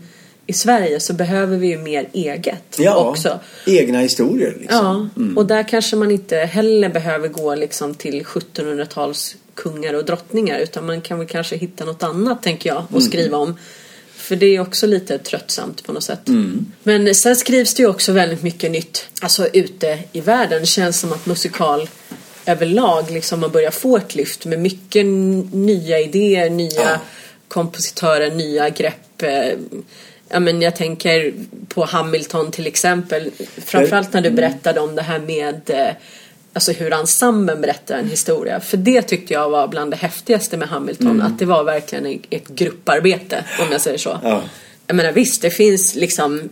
i Sverige så behöver vi ju mer eget Ja, också. egna historier liksom. Ja, och där kanske man inte heller behöver gå liksom till 1700-tals kungar och drottningar utan man kan väl kanske hitta något annat tänker jag och skriva om. För det är också lite tröttsamt på något sätt. Men sen skrivs det ju också väldigt mycket nytt alltså ute i världen. Det känns som att musikal överlag liksom har börjat få ett lyft med mycket nya idéer, nya Ja. kompositörer, nya grepp. Ja, men jag tänker på Hamilton till exempel. Framförallt när du berättade om det här med eh, Alltså hur ensemblen berättar en historia. För det tyckte jag var bland det häftigaste med Hamilton. Att det var verkligen ett- ett grupparbete om jag säger så. Ja. Jag menar visst, det finns liksom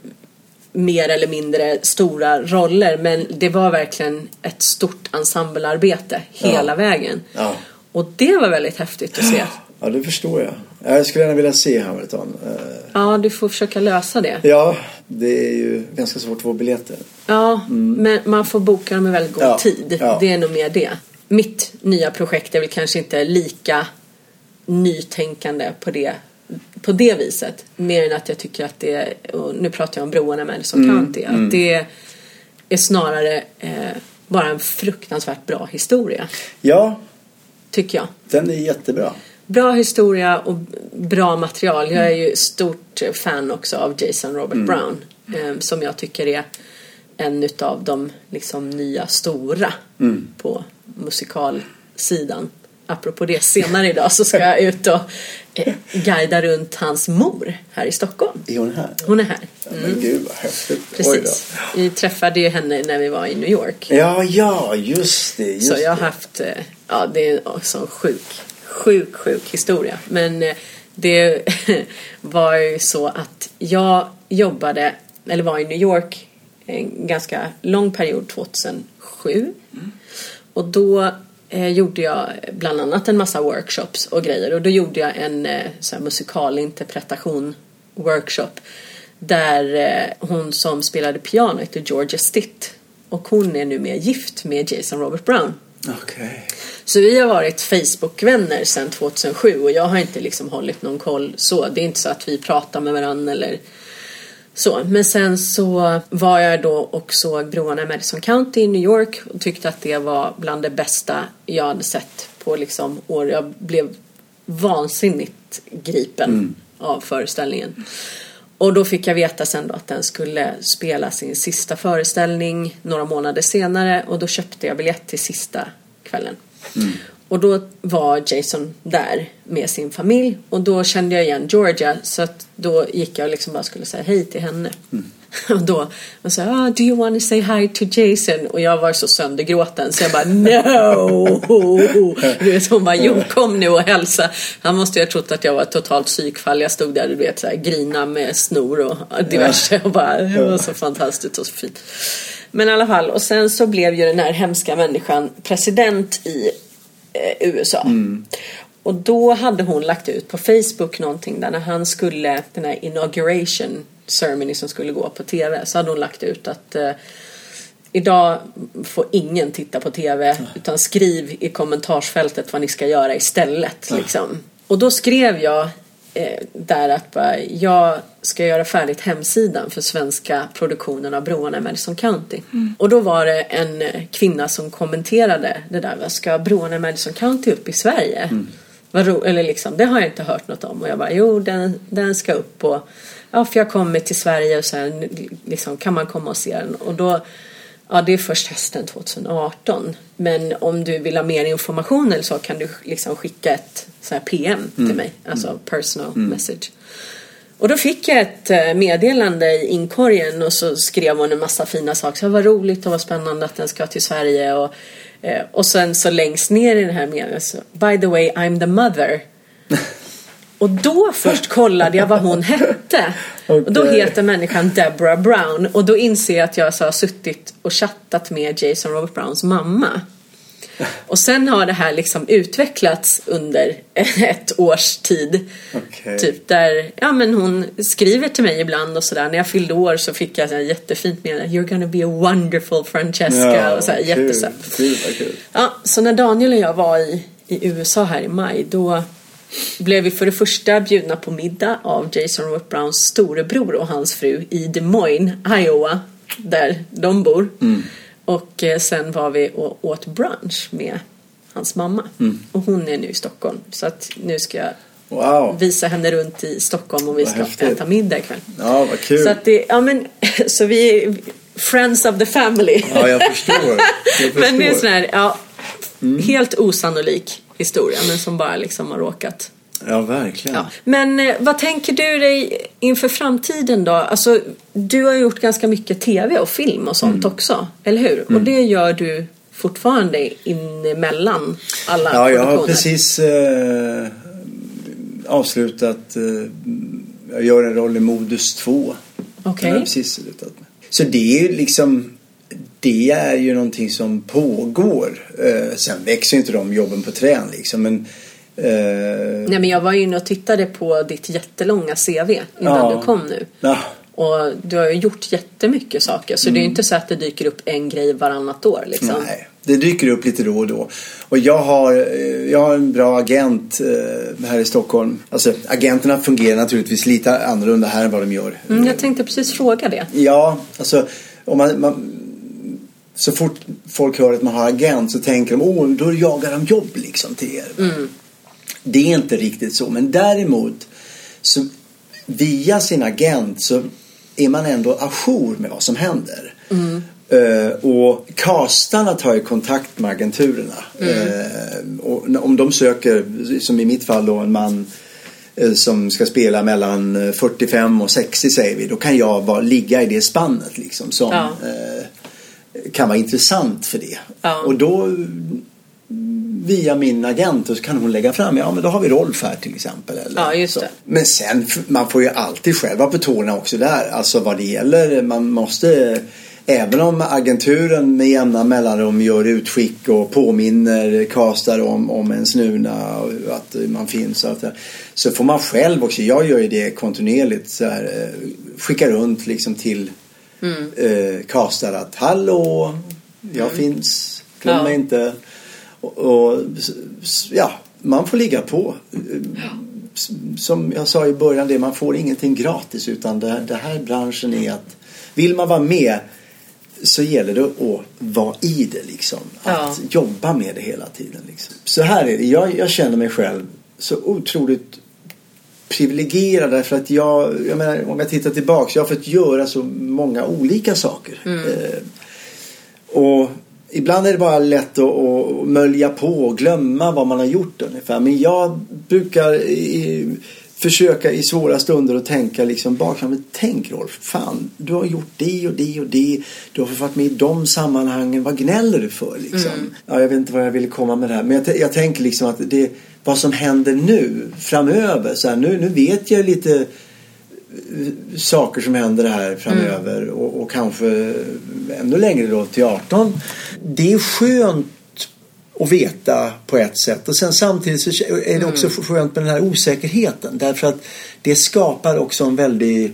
mer eller mindre stora roller. Men det var verkligen ett stort ensemblearbete hela Ja. vägen. Ja. Och det var väldigt häftigt att se. Ja, det förstår jag. Jag skulle gärna vilja se Hamilton. Eh, Ja, du får försöka lösa det. Ja, det är ju ganska svårt att få biljetter. Ja, men man får boka dem i väldigt god Ja, tid. ja. Det är nog mer det. Mitt nya projekt är väl kanske inte lika nytänkande på det, på det viset. Mer än att jag tycker att det, och nu pratar jag om broarna med som Mm, County, att det är snarare eh, bara en fruktansvärt bra historia. Ja, Tycker jag. den är jättebra. Bra historia och bra material. Jag är ju stort fan också av Jason Robert Brown. Eh, som jag tycker är en utav de liksom nya stora på musikalsidan. Apropå det, senare idag så ska jag ut och eh, guida runt hans mor här i Stockholm. Är hon här? Hon är här. Ja, men gud vad häftigt. Precis. Vi träffade ju henne när vi var i New York. Ja, ja, just det. Just Så jag har haft, eh, ja det är en sån sjuk, sjuk, sjuk historia. Men eh, det var ju så att jag jobbade, eller var i New York en ganska lång period, 2007. Och då eh, gjorde jag bland annat en massa workshops och grejer. Och då gjorde jag en eh, så här, musikalinterpretation workshop. Där eh, hon som spelade piano hette Georgia Stitt. Och hon är numera gift med Jason Robert Brown. Okej. Så vi har varit Facebook-vänner sedan 2007 och jag har inte liksom hållit någon koll så. Det är inte så att vi pratar med varandra eller så. Men sen så var jag då och såg Broarna i Madison County i New York och tyckte att det var bland det bästa jag hade sett på liksom år. Jag blev vansinnigt gripen av föreställningen. Och då fick jag veta sen då att den skulle spela sin sista föreställning några månader senare och då köpte jag biljett till sista kvällen. Och då var Jason där med sin familj och då kände jag igen Georgia så att då gick jag liksom bara skulle säga hej till henne. Och då och sa ah, do you want to say hi to Jason? Och jag var så söndergråten så jag bara no! Du vet hon bara jo kom nu och hälsa. Han måste ju ha trott att jag var ett totalt psykfall. Jag stod där du vet så här, grina med snor och diverse och bara det var så fantastiskt och så fint. Men i alla fall och sen så blev ju den här hemska människan president i eh, USA. Och då hade hon lagt ut på Facebook någonting där när han skulle, den här inauguration ceremony som skulle gå på TV, så hade hon lagt ut att eh, Idag får ingen titta på TV utan skriv i kommentarsfältet vad ni ska göra istället. Liksom. Och då skrev jag eh, där att bara, jag ska göra färdigt hemsidan för svenska produktionen av broarna i Madison County. Och då var det en eh, kvinna som kommenterade det där, ska broarna i Madison County upp i Sverige? Ro- eller liksom, det har jag inte hört något om. Och jag bara, jo den, den ska upp och ja, för jag kommer till Sverige och sen liksom, kan man komma och se den. Och då, ja det är först hösten 2018. Men om du vill ha mer information eller så kan du liksom skicka ett så här PM till mig. Alltså personal message. Och då fick jag ett eh, meddelande i inkorgen och så skrev hon en massa fina saker. Så var roligt och vad spännande att den ska till Sverige. Och, eh, och sen så längst ner i den här meningen så By the way I'm the mother. Och då först kollade jag vad hon hette. Och då heter människan Deborah Brown. Och då inser jag att jag så har suttit och chattat med Jason Robert Browns mamma. Och sen har det här liksom utvecklats under ett års tid. Okej. Typ där, ja men hon skriver till mig ibland och sådär. När jag fyllde år så fick jag så jättefint med You're gonna be a wonderful Francesca. och så här, kul. jättesött. Kul, kul. Ja, så när Daniel och jag var i, i USA här i maj då blev vi för det första bjudna på middag av Jason Robert Browns storebror och hans fru i Des Moines, Iowa, där de bor. Och eh, sen var vi och åt brunch med hans mamma. Och hon är nu i Stockholm. Så att nu ska jag Wow. visa henne runt i Stockholm och vi ska häftigt. äta middag ikväll. Ja, vad kul. Så att det, ja men, så vi är friends of the family. Ja, jag förstår. Jag Men det är förstår. sån här, ja, helt osannolik historia men som bara liksom har råkat. Ja, verkligen. Ja. Men eh, vad tänker du dig inför framtiden då? Alltså, du har gjort ganska mycket tv och film och sånt Mm. också, eller hur? Och det gör du fortfarande in emellan alla Ja, jag har precis eh, avslutat. Eh, jag gör en roll i Modus 2. Okej. Har precis slutat med. Så det är ju liksom det är ju någonting som pågår. Eh, sen växer inte de jobben på trän liksom. Men, eh, Nej men jag var ju inne och tittade på ditt jättelånga CV innan Ja. du kom nu. ja, Och du har ju gjort jättemycket saker så det är ju inte så att det dyker upp en grej varannat år liksom. Mm. Nej, det dyker upp lite då och då. Och jag har, eh, jag har en bra agent eh, här i Stockholm. Alltså agenterna fungerar naturligtvis lite annorlunda här än vad de gör. Mm, jag tänkte precis fråga det. Ja, alltså om man, man, så fort folk hör att man har agent så tänker de åh, då jagar de jobb liksom till er. Det är inte riktigt så, men däremot så via sin agent så är man ändå ajour med vad som händer. Eh, och castarna tar ju kontakt med agenturerna. Eh, och om de söker, som i mitt fall då, en man eh, som ska spela mellan eh, 45 och 60 säger vi. Då kan jag bara ligga i det spannet liksom som Ja. Kan vara intressant för det. Ja. Och då via min agent och så kan hon lägga fram, ja men då har vi Rolf här till exempel. Eller Ja, just så. det. Men sen, man får ju alltid själv vara på tårna också där. Alltså vad det gäller, man måste Även om agenturen med jämna mellanrum gör utskick och påminner castar om, om en snuna och att man finns och allt det Så får man själv också, jag gör ju det kontinuerligt, så här, eh, skicka runt liksom till Mm. eh, castar att hallå, jag finns, glöm Ja. mig inte. Och, och ja, man får ligga på. S- Som jag sa i början, det, man får ingenting gratis utan det, det här branschen är att vill man vara med så gäller det att vara i det liksom. Att Ja. jobba med det hela tiden. Liksom. Så här är det, jag, jag känner mig själv så otroligt privilegierad därför att jag, jag menar, om jag tittar tillbaks, jag har fått göra så många olika saker. Eh, och ibland är det bara lätt att, att mölja på och glömma vad man har gjort ungefär. Men jag brukar försöka i svåra stunder att tänka liksom bakfram. Men tänk Rolf, fan du har gjort det och det och det. Du har varit med i de sammanhangen. Vad gnäller du för liksom? Ja, jag vet inte vad jag ville komma med det här. Men jag, jag tänker liksom att det, vad som händer nu framöver. Så här, nu, nu vet jag lite saker som händer här framöver och, och kanske ännu längre då till 18. Det är skönt och veta på ett sätt. Och sen samtidigt så är det också skönt med den här osäkerheten. Därför att det skapar också en väldig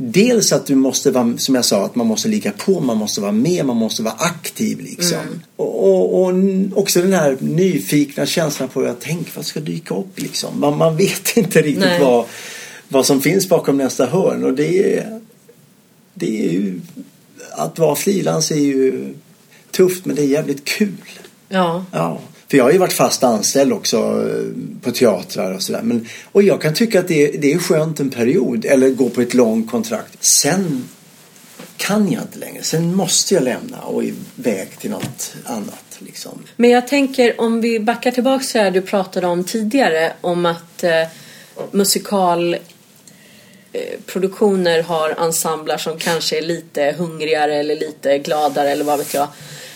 Dels att du måste vara, som jag sa, att man måste ligga på, man måste vara med, man måste vara aktiv liksom. Mm. Och, och, och också den här nyfikna känslan på att tänk vad ska dyka upp liksom. Man, man vet inte riktigt Nej. vad, vad som finns bakom nästa hörn och det är, det är ju, att vara frilans är ju tufft men det är jävligt kul. Ja. Ja, för jag har ju varit fast anställd också eh, på teatrar och sådär. Men, och jag kan tycka att det, det är skönt en period eller gå på ett långt kontrakt. Sen kan jag inte längre. Sen måste jag lämna och iväg till något annat. Liksom. Men jag tänker om vi backar tillbaka till det du pratade om tidigare om att eh, musikal eh, har ensembler som kanske är lite hungrigare eller lite gladare eller vad vet jag.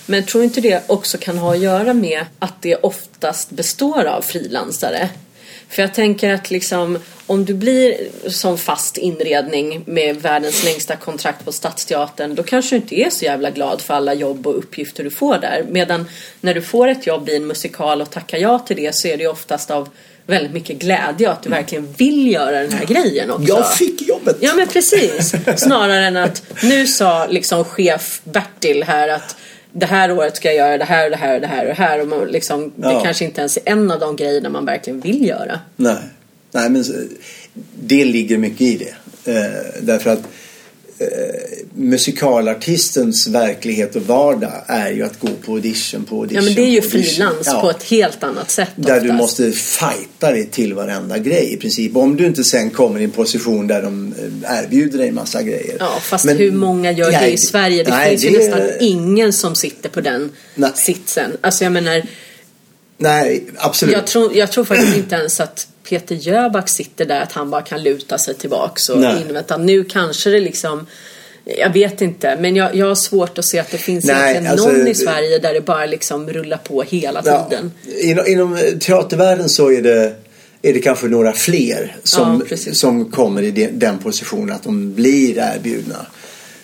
Men tror inte det också kan ha att göra med att det oftast består av frilansare? För jag tänker att liksom om du blir som fast inredning med världens längsta kontrakt på Stadsteatern då kanske du inte är så jävla glad för alla jobb och uppgifter du får där. Medan när du får ett jobb i en musikal och tackar ja till det så är det oftast av väldigt mycket glädje och att du verkligen vill göra den här grejen också. Jag fick jobbet! Ja men precis. Snarare än att nu sa liksom chef Bertil här att det här året ska jag göra det här och det här och det här och det här och man liksom, det Ja. kanske inte ens är en av de grejerna man verkligen vill göra. Nej, Nej men det ligger mycket i det. Eh, därför att eh, musikalartistens verklighet och vardag är ju att gå på audition på audition. Ja men det är ju frilans Ja. på ett helt annat sätt Där du oftast. måste fighta dig till varenda grej i princip. Om du inte sen kommer i en position där de eh, erbjuder dig massa grejer. Ja fast Men- hur många gör det Nej, i Sverige? Det nej, finns ju det- nästan ingen som sitter på den Nej. sitsen. Alltså jag menar Nej, absolut. jag tror, jag tror faktiskt inte ens att Peter Jöback sitter där att han bara kan luta sig tillbaks och Nej. invänta. Nu kanske det liksom jag vet inte, men jag, jag har svårt att se att det finns Nej, alltså, någon i Sverige där det bara liksom rullar på hela Ja, tiden. inom, inom teatervärlden så är det, är det kanske några fler som, Ja, som kommer i de, den positionen att de blir erbjudna.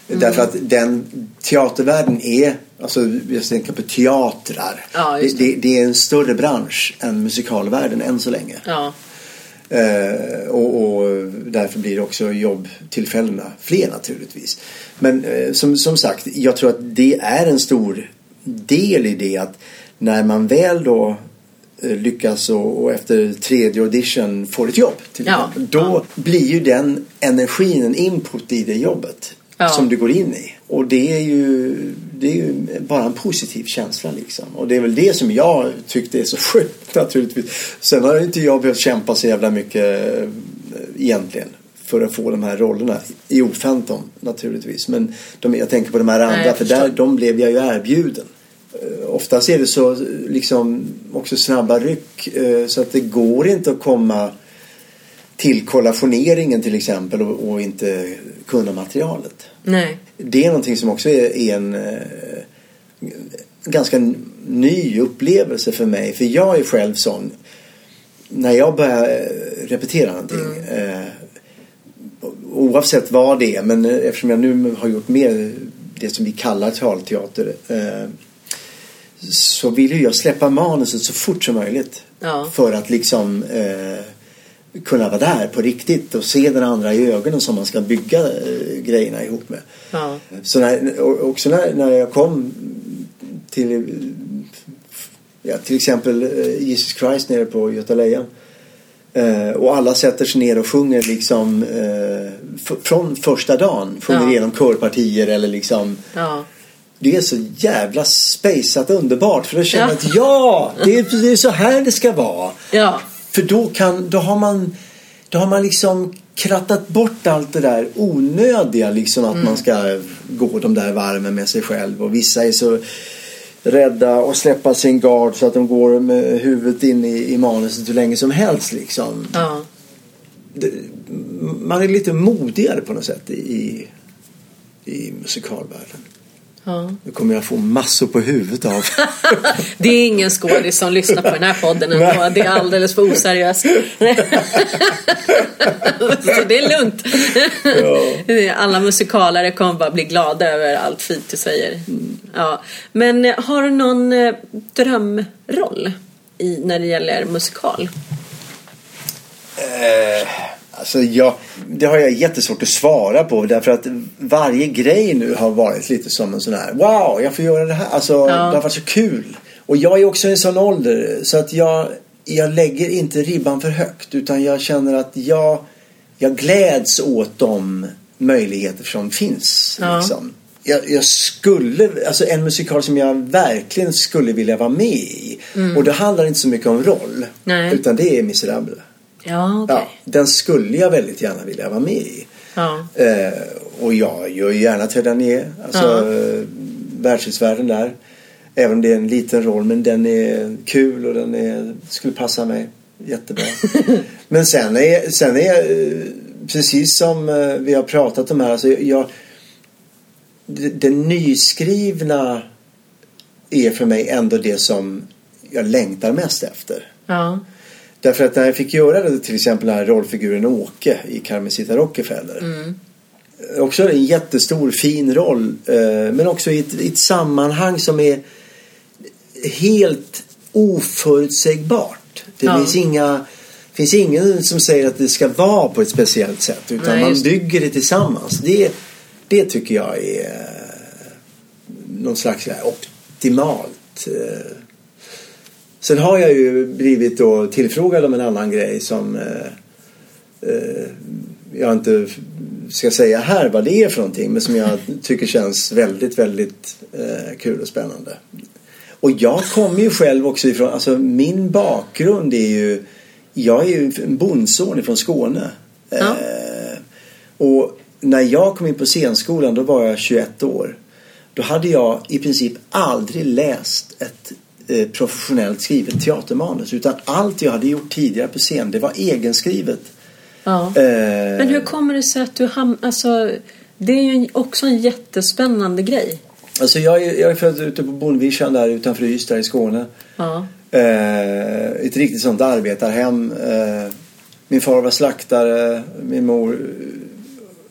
Mm. Därför att den teatervärlden är, alltså jag tänker på teatrar. Ja, det. det, det är en större bransch än musikalvärlden än så länge. Ja, Eh, och, och därför blir också jobbtillfällena fler naturligtvis. Men eh, som, som sagt, jag tror att det är en stor del i det att när man väl då eh, lyckas och, och efter tredje audition får ett jobb till Ja, då blir ju den energin en input i det jobbet Ja. som du går in i. Och det är, ju, det är ju bara en positiv känsla liksom. Och det är väl det som jag tyckte är så skönt naturligtvis. Sen har inte jag behövt kämpa så jävla mycket eh, egentligen för att få de här rollerna i Ofantom naturligtvis. Men de, jag tänker på de här andra Nej, för där, de blev jag ju erbjuden. Eh, Oftast är det så liksom också snabba ryck eh, så att det går inte att komma till kollationeringen till exempel och, och inte kunna materialet. nej. Det är någonting som också är, är en eh, ganska ny upplevelse för mig. För jag är själv sån. När jag börjar eh, repetera någonting. Eh, oavsett vad det är. Men eh, eftersom jag nu har gjort mer det som vi kallar talteater. Eh, så vill ju jag släppa manuset så fort som möjligt. Ja. För att liksom eh, kunna vara där på riktigt och se den andra i ögonen som man ska bygga eh, grejerna ihop med. Ja. Så när, också när, när jag kom till ja, till exempel eh, Jesus Christ nere på Göta Lejon. Eh, och alla sätter sig ner och sjunger liksom eh, från första dagen. Sjunger Ja. igenom körpartier eller liksom Ja. det är så jävla spejsat underbart för då känner Ja. att ja, det är, det är så här det ska vara. Ja. För då, kan, då, har man, då har man liksom krattat bort allt det där onödiga liksom att man ska gå de där varven med sig själv och vissa är så rädda och släppa sin gard så att de går med huvudet in i, i manuset hur länge som helst liksom. Ja. Man är lite modigare på något sätt i, i musikalvärlden. Ja. Nu kommer jag få massor på huvudet av. Det är ingen skådis som lyssnar på den här podden ändå. Det är alldeles för oseriöst. Så det är lugnt. Alla musikalare kommer bara bli glada över allt fint du säger. Ja. Men eh, har du någon eh, drömroll i, när det gäller musikal? Eh, alltså jag, det har jag jättesvårt att svara på därför att varje grej nu har varit lite som en sån här Wow, jag får göra det här. Alltså det har varit så kul. Och jag är också i en sån ålder så att jag, jag lägger inte ribban för högt utan jag känner att jag, jag gläds åt de möjligheter som finns. Ja. Liksom. Jag, jag skulle, alltså en musikal som jag verkligen skulle vilja vara med i. Och det handlar inte så mycket om roll. Nej. Utan det är Miserable. Ja, okej. Ja, den skulle jag väldigt gärna vilja vara med i. Ja. Eh, och jag gör gärna Ted Danier, alltså Ja. eh, världshusvärden där. Även om det är en liten roll men den är kul och den är, skulle passa mig jättebra. men sen är, sen är jag, eh, precis som eh, vi har pratat om här, alltså jag, det, det nyskrivna är för mig ändå det som jag längtar mest efter. Ja. Därför att när jag fick göra det, till exempel den här rollfiguren Åke i Carmencita Rockefeller. Också en jättestor fin roll eh, men också i ett, i ett sammanhang som är helt oförutsägbart. Det Ja. finns inga finns ingen som säger att det ska vara på ett speciellt sätt utan Nej, man bygger det tillsammans. Det, det tycker jag är eh, någon slags optimalt. Sen har jag ju blivit då tillfrågad om en annan grej som eh, eh, jag inte ska säga här vad det är för någonting men som jag tycker känns väldigt, väldigt eh, kul och spännande. Och jag kommer ju själv också ifrån, alltså min bakgrund är ju, jag är ju en bondson ifrån Skåne. Ja. Eh, och när jag kom in på scenskolan då var jag 21 år. Då hade jag i princip aldrig läst ett eh, professionellt skrivet teatermanus utan allt jag hade gjort tidigare på scen det var egenskrivet. ja. Eh, Men hur kommer det sig att du ham... Alltså, det är ju också en jättespännande grej. Alltså jag är, jag är född ute på Bondvischan där utanför Ystad i Skåne. Ja. Eh, ett riktigt sånt arbetarhem. Eh, min far var slaktare. Min mor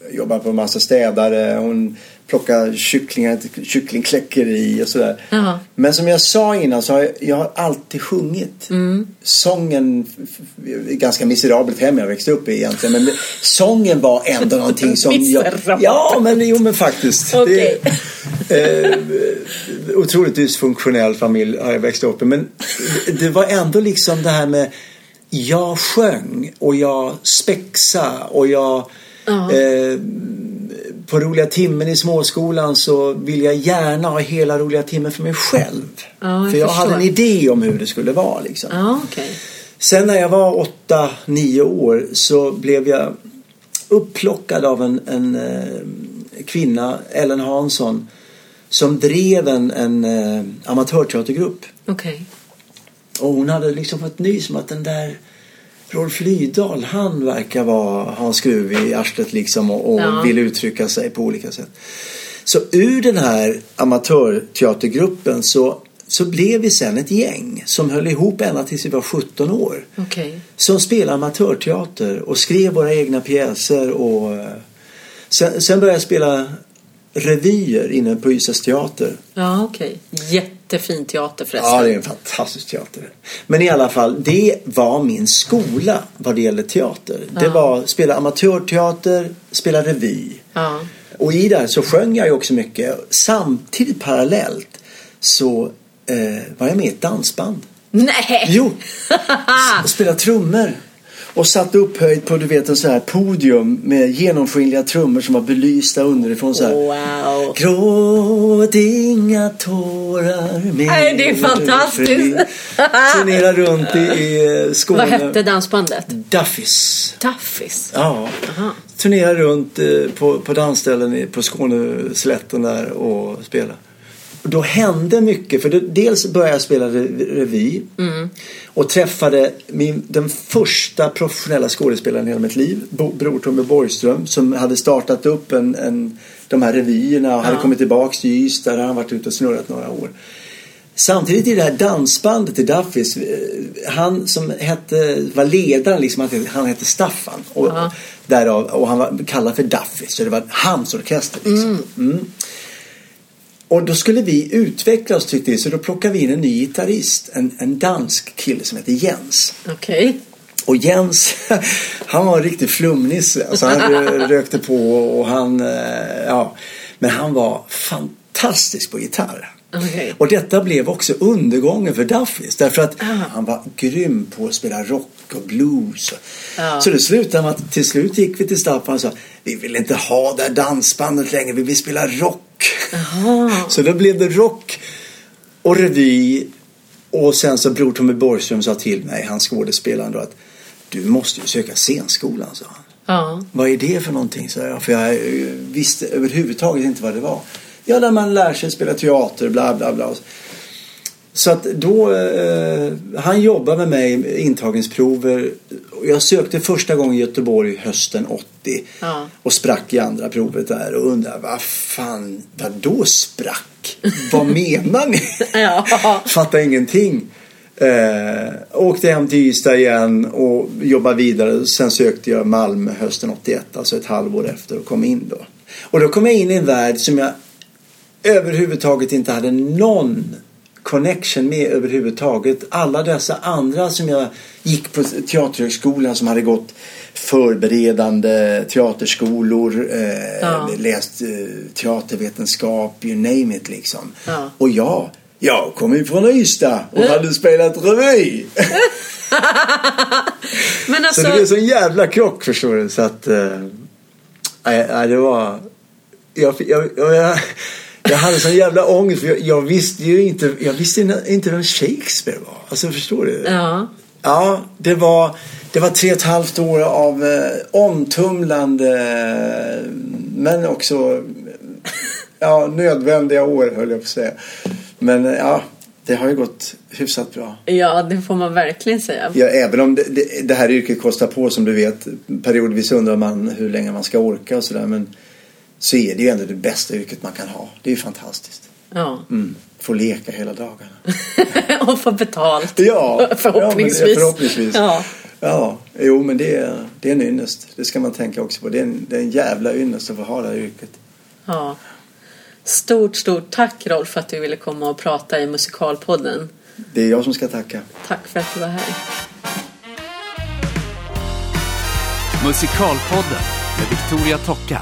eh, jobbade på en massa städare. Hon plockade kycklingar till kycklingkläckeri och sådär. Jaha. Men som jag sa innan så har jag, jag har alltid sjungit. Sången, f- f- ganska miserabelt hem jag växte upp i egentligen. Men sången var ändå någonting som jag... Ja, men jo men faktiskt. Okej. Det, eh, otroligt dysfunktionell familj har jag växt upp i. Men det var ändå liksom det här med jag sjöng och jag spexa och jag Ja. eh, på roliga timmen i småskolan så vill jag gärna ha hela roliga timmen för mig själv. Ja, jag för jag förstår. hade en idé om hur det skulle vara liksom. Ja, okej. Sen när jag var åtta, nio år så blev jag upplockad av en, en eh, kvinna, Ellen Hansson, som drev en, en eh, amatörteatergrupp. Okej. Och hon hade liksom fått nys om att den där Rolf Lydahl, han verkar vara, ha en skruv i arslet liksom och, och Ja. vill uttrycka sig på olika sätt. Så ur den här amatörteatergruppen så, så blev vi sen ett gäng som höll ihop ända tills vi var 17 år. Okej. Som spelade amatörteater och skrev våra egna pjäser och eh, sen, sen började jag spela revyer inne på Ystads teater. Ja, okej. Jättefin teater förresten. Ja, det är en fantastisk teater. Men i alla fall, det var min skola vad det gäller teater. Det Ja. var spela amatörteater, spela revy. Ja. Och i det så sjöng jag ju också mycket. Samtidigt parallellt så eh, var jag med i ett dansband. Nej! Jo! och spelade trummor. Och satt upphöjd på du vet en sån här podium med genomskinliga trummor som var belysta underifrån så här. Wow. Gråt inga tårar mer Nej, det är fantastiskt. Turnera runt i, i Skåne. Vad hette dansbandet? Duffys. Taffis. Ja. Aha. Turnera runt eh, på, på dansställen på Skåneslätten där och spela. Då hände mycket. För dels började jag spela re- revy. Och träffade min, den första professionella skådespelaren i hela mitt liv. Bo, Bror Tommy Borgström. Som hade startat upp en, en de här revyerna och hade Ja. kommit tillbaks till Ystad. Där han varit ute och snurrat några år. Samtidigt i det här dansbandet i Duffys, eh, han som hette, var ledaren liksom, han hette, Staffan. Och, Ja. därav, och han var kallad för Duffys, så det var hans orkester liksom. Mm. Och då skulle vi utveckla oss tyckte vi, så då plockade vi in en ny gitarrist. En, en dansk kille som heter Jens. Okej. Och Jens, han var en riktig flumnisse. Alltså han rö- rökte på och han, eh, ja. Men han var fantastisk på gitarr. Okej. Och detta blev också undergången för Duffys. Därför att Ah. han var grym på att spela rock och blues. Ja. Så det slutade med att till slut gick vi till Staffan och sa vi vill inte ha det här dansbandet längre, vi vill spela rock. Jaha. Så då blev det rock och revy. Och sen så Bror Tommy Borgström sa till mig, han skådespelaren då att du måste ju söka scenskolan, sa han. Ja. Vad är det för någonting? sa jag. För jag eh, visste överhuvudtaget inte vad det var. Ja, där man lär sig spela teater, bla bla bla. Så att då, eh, han jobbade med mig intagningsprover. Jag sökte första gången i Göteborg hösten 80. Ja. Och sprack i andra provet där och undrade vad fan, vad då sprack? vad menar ni? Ja. Fattar ingenting. Eh, åkte hem till Ystad igen och jobbade vidare. Sen sökte jag Malmö hösten 81, alltså ett halvår efter och kom in då. Och då kom jag in i en värld som jag överhuvudtaget inte hade någon connection med överhuvudtaget. Alla dessa andra som jag gick på teaterhögskolan som hade gått förberedande teaterskolor, eh, Ja. läst eh, teatervetenskap, you name it liksom. Ja. Och jag, jag kom ju från Ystad och hade spelat revy. Men Så alltså. det blev så en jävla krock förstår du. Så att, eh, nej, nej, det var... Jag, jag, jag, jag, hade sån jävla ångest för jag, jag visste ju inte, jag visste inte vem Shakespeare var. Alltså förstår du? Ja. Ja, det var, det var tre och ett halvt år av eh, omtumlande eh, men också ja, nödvändiga år höll jag på att säga. Men eh, ja, det har ju gått hyfsat bra. Ja, det får man verkligen säga. Ja, även om det, det, det här yrket kostar på som du vet. Periodvis undrar man hur länge man ska orka och sådär. Men så är det ju ändå det bästa yrket man kan ha. Det är ju fantastiskt. Ja. Mm. Få leka hela dagarna. och få betalt. Ja, Förhoppningsvis. Ja, men det- förhoppningsvis. Ja. Ja, jo men det är, det är en ynnest. Det ska man tänka också på. Det är en, det är en jävla ynnest att få ha det här yrket. ja. Stort, stort tack Rolf för att du ville komma och prata i Musikalpodden. Det är jag som ska tacka. Tack för att du var här. Musikalpodden med Victoria Tocka.